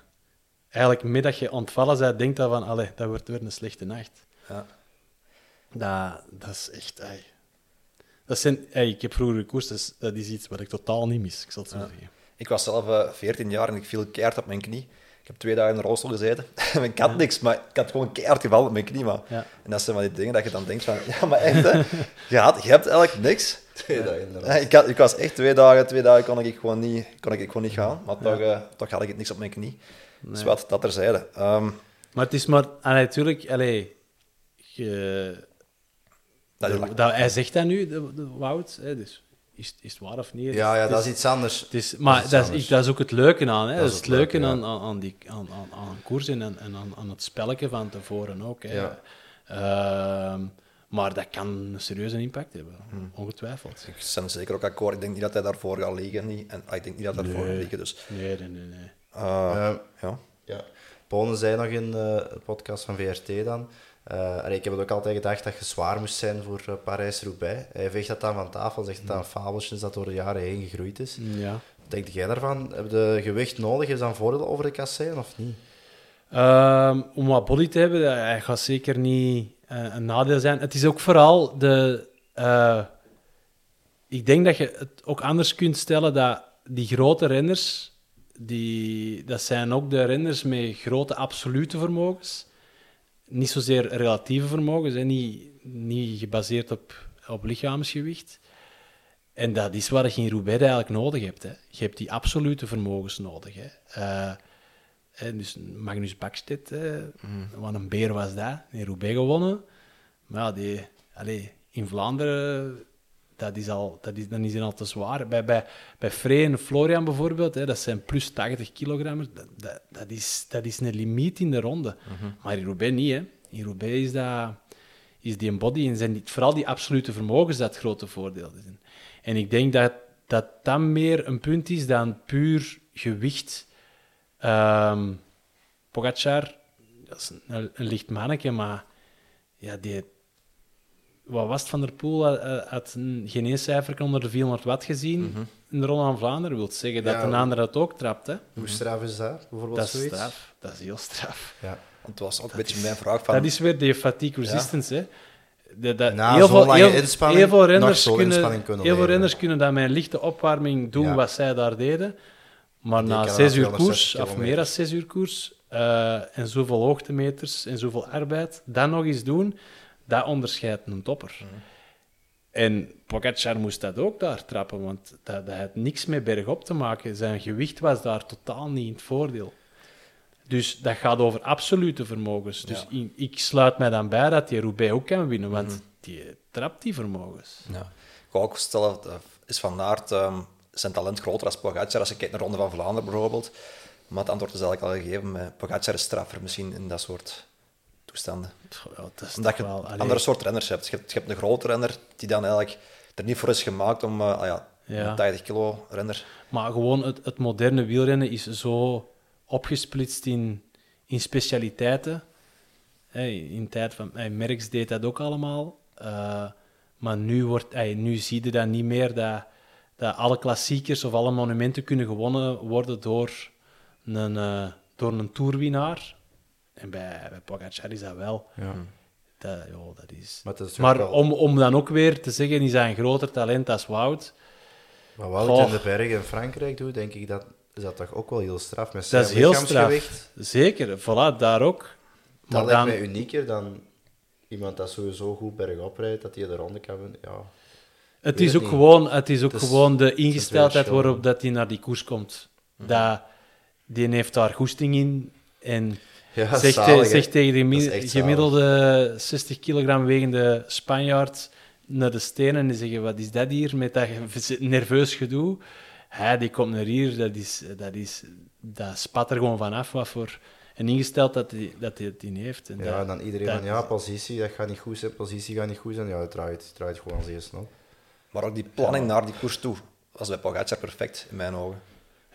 eigenlijk, met dat je ontvallen bent, denkt dat van, allee, dat wordt weer een slechte nacht. Ja. Dat, dat is echt... Dat zijn, ey, ik heb vroeger gekoerst, dus dat is iets wat ik totaal niet mis, ik zal het zo Ja. zeggen. Ik was zelf eh, 14 jaar en ik viel keihard op mijn knie. Ik heb twee dagen in de rolstoel gezeten. En *laughs* ik had niks, maar ik had gewoon keihard gevallen op mijn knie. Maar. Ja. En dat zijn van die dingen dat je dan denkt van... Ja, maar echt, hè. *laughs* Je, had, je hebt eigenlijk niks. Twee dagen inderdaad. Ik, had, ik was echt twee dagen, twee dagen kon ik gewoon niet, kon ik gewoon niet gaan. Maar toch, eh, toch had ik het niks op mijn knie. Dus wat dat terzijde. Ehm Maar het is maar... Allee, natuurlijk, allee, je, dat is dat, hij zegt dat nu, de, de Wout, hè, dus is, is het waar of niet? Ja, ja, dat is iets anders. Het is, maar dat is, anders. ik- dat is ook het leuke aan. Hè? Dat, is is het leuke leuke, ja. aan, aan, aan, die, aan, aan, aan een koers en, en aan, aan het spelletje van tevoren ook. Hè? Ja. Ehm, maar dat kan een serieuze impact hebben, Hmm. ongetwijfeld. Ik ben zeker ook akkoord. Ik denk niet dat hij daarvoor gaat liggen. Niet. En ah, ik denk niet dat hij daarvoor gaat Nee. liggen. Dus, Nee, nee, nee. nee. eh, Eh, ja. Ja. Bonen zei nog in eh, de podcast van VRT dan. Eh, ik heb het ook altijd gedacht dat je zwaar moest zijn voor eh, Parijs-Roubaix. Hij veegt dat dan van tafel, zegt dat dat een fabeltje is dat door de jaren heen gegroeid is. Ja. Wat denk jij daarvan? Heb je gewicht nodig? Is dat een voordeel over de kasseien of niet? Ehm, om wat body te hebben, dat hij gaat zeker niet eh, een nadeel zijn. Het is ook vooral de. eh, ik denk dat je het ook anders kunt stellen dat die grote renners, die, dat zijn ook de renners met grote absolute vermogens. Niet zozeer relatieve vermogens, hè, niet, niet gebaseerd op, op lichaamsgewicht. En dat is wat je in Roubaix eigenlijk nodig hebt. Hè. Je hebt die absolute vermogens nodig. Hè. Eh, en dus Magnus Bakstedt, eh, wat een beer was dat, in Roubaix gewonnen. Maar ja, die, allee, in Vlaanderen, dat is al, dat is, dan is hij al te zwaar. Bij, bij, bij Frey en Florian bijvoorbeeld, hè, dat zijn plus 80 kilogrammers. Dat, dat, dat, is, dat is een limiet in de ronde. Maar in Roubaix niet. Hè. In Roubaix is, dat, is die body en zijn die, vooral die absolute vermogens dat grote voordeel is. En ik denk dat dat, dat meer een punt is dan puur gewicht. Ehm Pogacar, dat is een, een licht manneke, maar ja, die, wat was het, Van der Poel had, eh, een, geen één cijfer onder de 400 watt gezien in de Ronde van Vlaanderen. wil zeggen dat Ja, een ander dat ook trapt. Hè? Hoe straf is dat, bijvoorbeeld Dat is zoiets? straf. Dat is heel straf. Ja. Want het was ook een beetje mijn vraag van... Dat is weer die fatigue resistance. Hè? De, Na heel zo'n veel, lange heel, inspanning heel veel renners kunnen, kunnen heel veel leveren. renners kunnen dat met een lichte opwarming doen Ja. wat zij daar deden. Maar Die na zes uur 260 koers, of meer dan zes uur koers, eh, en zoveel hoogtemeters en zoveel arbeid, dat nog eens doen, dat onderscheidt een topper. Mhm. En Pogacar moest dat ook daar trappen, want dat, dat had niks met bergop te maken. Zijn gewicht was daar totaal niet in het voordeel. Dus dat gaat over absolute vermogens. Dus ik, ik sluit mij dan bij dat die Roubaix ook kan winnen, want Mhm. die trapt die vermogens. Ja. Ik wou ook stellen, eh, is Van Aert ehm, zijn talent groter als Pogacar? Als je kijkt naar de Ronde van Vlaanderen bijvoorbeeld. Maar het antwoord is eigenlijk al gegeven. met Pogacar is straffer misschien in dat soort toestanden. Pff, ja, dat is Omdat je wel... allee, andere soort renners hebt. Je, hebt. je hebt een grote renner die dan eigenlijk er niet voor is gemaakt om... ah ja, Ja. een 80 kilo renner. Maar gewoon het, het moderne wielrennen is zo opgesplitst in, in specialiteiten. Hey, in tijd van hey, Merckx deed dat ook allemaal. Eh, maar nu, wordt, hey, nu zie je dat niet meer dat, dat alle klassiekers of alle monumenten kunnen gewonnen worden door een, eh, door een toerwinnaar. En bij, bij Pogacar is dat wel. Ja. Dat, ja, dat is... Maar, is Maar wel- om, om dan ook weer te zeggen, is hij een groter talent als Wout. Wat Wout Goh. in de bergen in Frankrijk doet, denk ik dat is dat toch ook wel heel straf. Met Dat zijn is heel lichaamsgewicht. straf. Zeker, voilà, daar ook. Dat Maar lijkt dan, mij unieker dan iemand dat sowieso goed bergop rijdt, dat hij de ronde kan winnen. Ja. het is ook, niet. gewoon, het is ook Het is- gewoon de ingesteldheid waarop dat hij naar die koers komt. Dat, die heeft daar goesting in en Ja, zalig, zegt tegen zalig. gemiddelde 60 kilogram wegende Spanjaard naar de stenen en die zeggen, wat is dat hier met dat nerveus gedoe? Hij die komt naar hier, dat, is, dat, is, dat spat er gewoon vanaf wat voor een ingesteld dat hij dat hij het in heeft. En Ja, dat- en dan iedereen dat- van ja, positie, dat gaat niet goed zijn, positie gaat niet goed zijn. Ja, het draait, het draait gewoon zeer snel. Maar ook die planning naar die koers toe was bij Pogacar perfect, in mijn ogen.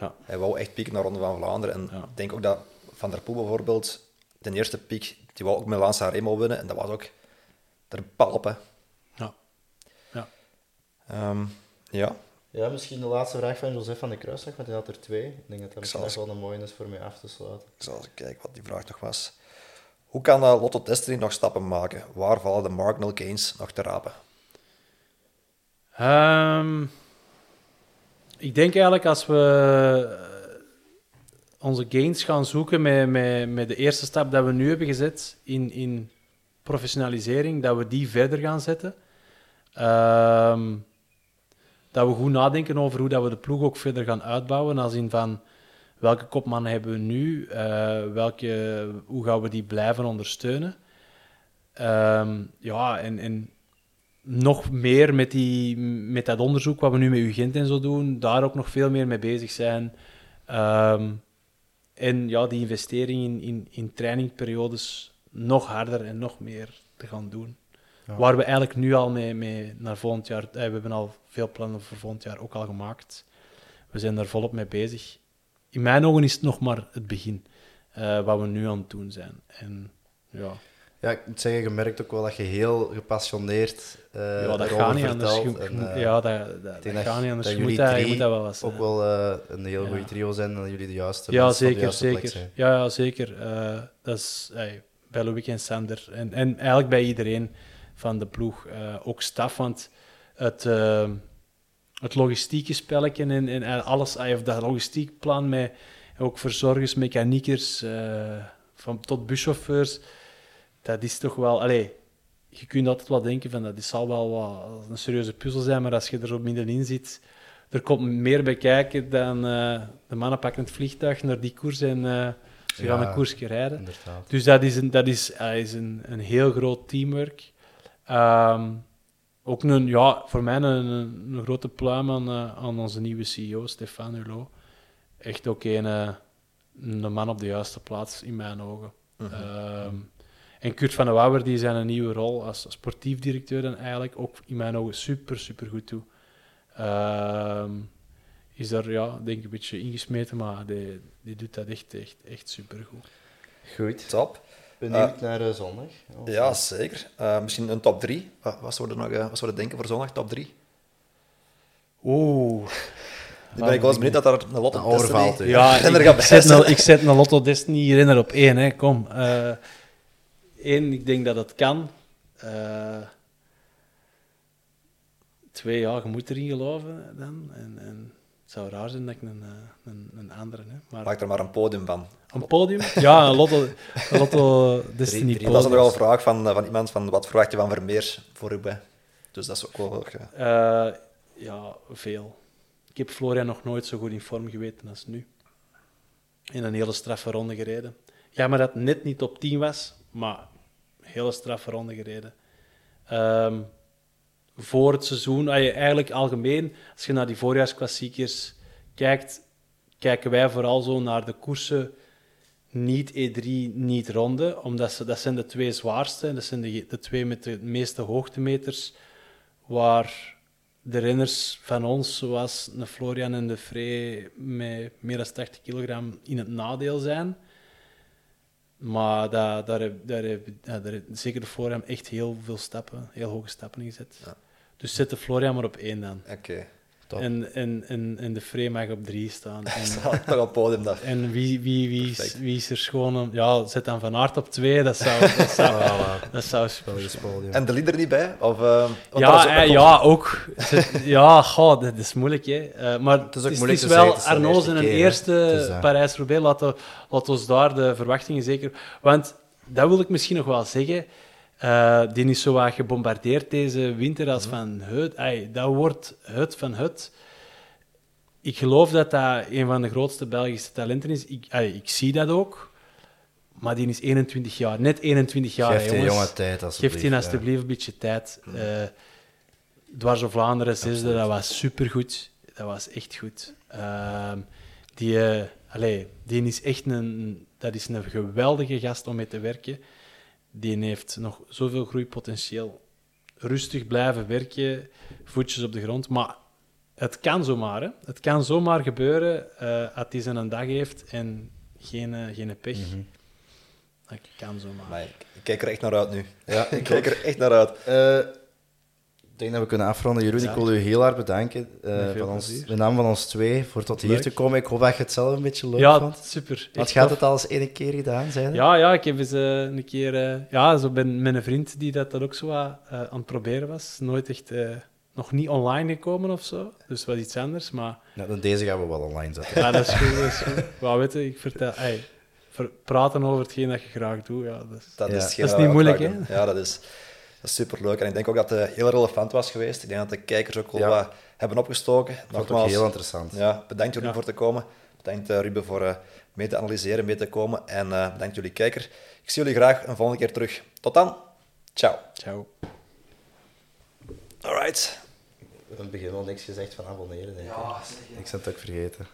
Ja. Hij wou echt pieken naar Ronde van Vlaanderen. En Ja. ik denk ook dat Van der Poel bijvoorbeeld, de eerste piek, die wou ook met Lance Remo winnen. En dat was ook er pal op, hè. Ja. Ja. Ehm, ja, Ja, misschien de laatste vraag van Joseph van de Kruisdag, want hij had er twee. Ik denk dat dat misschien wel een mooie is voor mij af te sluiten. ik zal eens kijken wat die vraag nog was. Hoe kan Lotto Destiny nog stappen maken? Waar vallen de marginal gains nog te rapen? Ehm, ik denk eigenlijk als we onze gains gaan zoeken met, met, met de eerste stap dat we nu hebben gezet in, in professionalisering, dat we die verder gaan zetten. Ehm, dat we goed nadenken over hoe dat we de ploeg ook verder gaan uitbouwen. Als in van welke kopmannen hebben we nu, eh, welke, hoe gaan we die blijven ondersteunen. Ehm, ja, en, en nog meer met, die, met dat onderzoek wat we nu met UGent en zo doen, daar ook nog veel meer mee bezig zijn. Ehm, en ja, die investering in, in, in trainingperiodes nog harder en nog meer te gaan doen. Ja. Waar we eigenlijk nu al mee, mee naar volgend jaar... eh, we hebben al veel plannen voor volgend jaar ook al gemaakt. We zijn daar volop mee bezig. In mijn ogen is het nog maar het begin, eh, wat we nu aan het doen zijn. En ja... Ja, ik moet zeggen, je merkt ook wel dat je heel gepassioneerd eh ja, dat gaat niet vertelt. En, ja, dat, dat, dat gaat niet anders. dat Je moet dat, je moet dat wel eens. ook eh, wel eh, een heel Ja. goede trio zijn en dat jullie de juiste ja, mensen op de zeker, juiste plek zeker. zijn. Ja, ja, zeker. Dat is bij Loïc en Sander. En, en eigenlijk bij iedereen van de ploeg. ook staf, want het, het logistieke spelletje en, en alles, heeft dat logistiekplan met ook verzorgers, mechaniekers, van, tot buschauffeurs. Dat is toch wel... Allee, je kunt altijd wel denken van dat is zal wel wat een serieuze puzzel zijn, maar als je er zo middenin zit, er komt meer bij kijken dan eh, de mannen pakken het vliegtuig naar die koers en eh, ze gaan Ja. een koersje rijden. Inderdaad. Dus dat is een, dat is, is een, een heel groot teamwork. Ehm, ook een, ja, voor mij een, een, een grote pluim aan, eh, aan onze nieuwe CEO, Stefan Hulot. Echt ook een, een man op de juiste plaats in mijn ogen. Ehm, en Kurt van der Wouwer, die zijn een nieuwe rol als sportief directeur dan eigenlijk ook in mijn ogen super, super goed toe. Ehm, is daar, ja, denk ik, een beetje ingesmeten, maar die, die doet dat echt, echt, echt super goed. Goed. Top. Benieuwd naar eh, zondag. Of- Ja, zeker. Eh, misschien een top 3. Wat, wat zouden we nog wat zouden we denken voor zondag, top 3? Oeh. *laughs* Ben ik wel eens benieuwd dat daar een Lotto Dat overvalt Destiny. Ja, *laughs* ik, zet een, ik zet een Lotto Destiny renner op één, hè. kom. Eén, ik denk dat het kan. Eh twee, ja, je moet erin geloven dan. En, en het zou raar zijn dat ik een, eh, een, een andere heb. Maar Maak er maar een podium van. een podium? Ja, een Lotto, een Lotto *laughs* Destiny drie- Dat is podium. nog wel een vraag van, eh, van iemand van wat verwacht je van Vermeer voor Roubaix? Dus dat is ook wel... Eh, ja, veel. Ik heb Florian nog nooit zo goed in vorm geweten als nu. In een hele straffe ronde gereden. Ja, maar dat net niet op 10 was, maar hele straffe ronde gereden. Ehm, voor het seizoen, eigenlijk algemeen, als je naar die voorjaarsklassiekers kijkt, kijken wij vooral zo naar de koersen niet E3, niet ronde, omdat ze, dat zijn de twee zwaarste, dat zijn de, de twee met de meeste hoogtemeters, waar de renners van ons, zoals een Florian en de Frey, met meer dan 80 kilogram in het nadeel zijn. Maar daar, daar, heb, daar, heb, ja, daar heb zeker de Florian echt heel veel stappen, heel hoge stappen gezet. Ja. Dus zet de Florian maar op één dan. Oké. Top. En, en, en, en de Frey mag op drie staan. *laughs* En, Staat toch op podium daar. en wie, wie, wie, is, wie is er schoon? om- Ja, zet dan Van Aert op twee. Dat zou, dat zou, *laughs* dat zou podium. En de lieder niet bij? Of, eh, dat ja, ook eh, ja, ook. Ja, goh, dat is moeilijk. Hè. Eh, maar het is ook moeilijk het te is wel zeggen, het is eerste zijn keer, hè. eerste eh, Parijs-Roubaix. Laten laat ons daar de verwachtingen zeker... Want dat wil ik misschien nog wel zeggen. Eh, die is zo wat gebombardeerd deze winter als van het. Ey, dat wordt het van het. Ik geloof dat dat een van de grootste Belgische talenten is. Ik, ik zie dat ook. Maar die is 21 jaar. Net 21 jaar, Geef die jongen tijd, alsjeblieft. Geef die ja. alsjeblieft een beetje tijd. Eh Dwars of Vlaanderen, zesde, dat was supergoed. Dat was echt goed. Ehm, die, eh, allee, die is echt een, dat is een geweldige gast om mee te werken. Die heeft nog zoveel groeipotentieel. Rustig blijven werken, voetjes op de grond. Maar het kan zomaar. Hè. Het kan zomaar gebeuren eh als hij zijn een dag heeft en geen, eh, geen pech. Mhm. Dat kan zomaar. Maar ik, ik kijk er echt naar uit nu. Ja, *laughs* Ik kijk er echt naar uit. Eh, denk dat we kunnen afronden. Jeroen, Ja. ik wil u heel hard bedanken. veel van ons, in naam van ons twee, voor tot hier te komen. Ik hoop dat je het zelf een beetje leuk ja, vond. super. Wat gaat het al eens één keer gedaan zijn? Ja, ja, ik heb eens eh, een keer... eh, ja, zo ben met een vriend die dat, dat ook zo aan het proberen was. Nooit echt... nog niet online gekomen of zo. Dus wat iets anders, maar... Nou, dan deze gaan we wel online zetten. Ja, dat is goed, dat is goed. Weet je, ik vertel... ey, ver- praten over hetgeen dat je graag doet, ja, dat is... Dat Ja. is, Dat is niet moeilijk, doen. Ja, dat is, dat is superleuk. En ik denk ook dat het heel relevant was geweest. Ik denk dat de kijkers ook wel Ja. wat hebben opgestoken. Ik vond het ook heel interessant. Ja, bedankt jullie Ja. voor te komen. Bedankt eh, Ruben voor eh, mee te analyseren, mee te komen. En eh, bedankt jullie kijker. Ik zie jullie graag een volgende keer terug. Tot dan. Ciao. Ciao. Alright. We hebben in het begin al niks gezegd van abonneren. Denk ik. Ja, Ik het ook vergeten.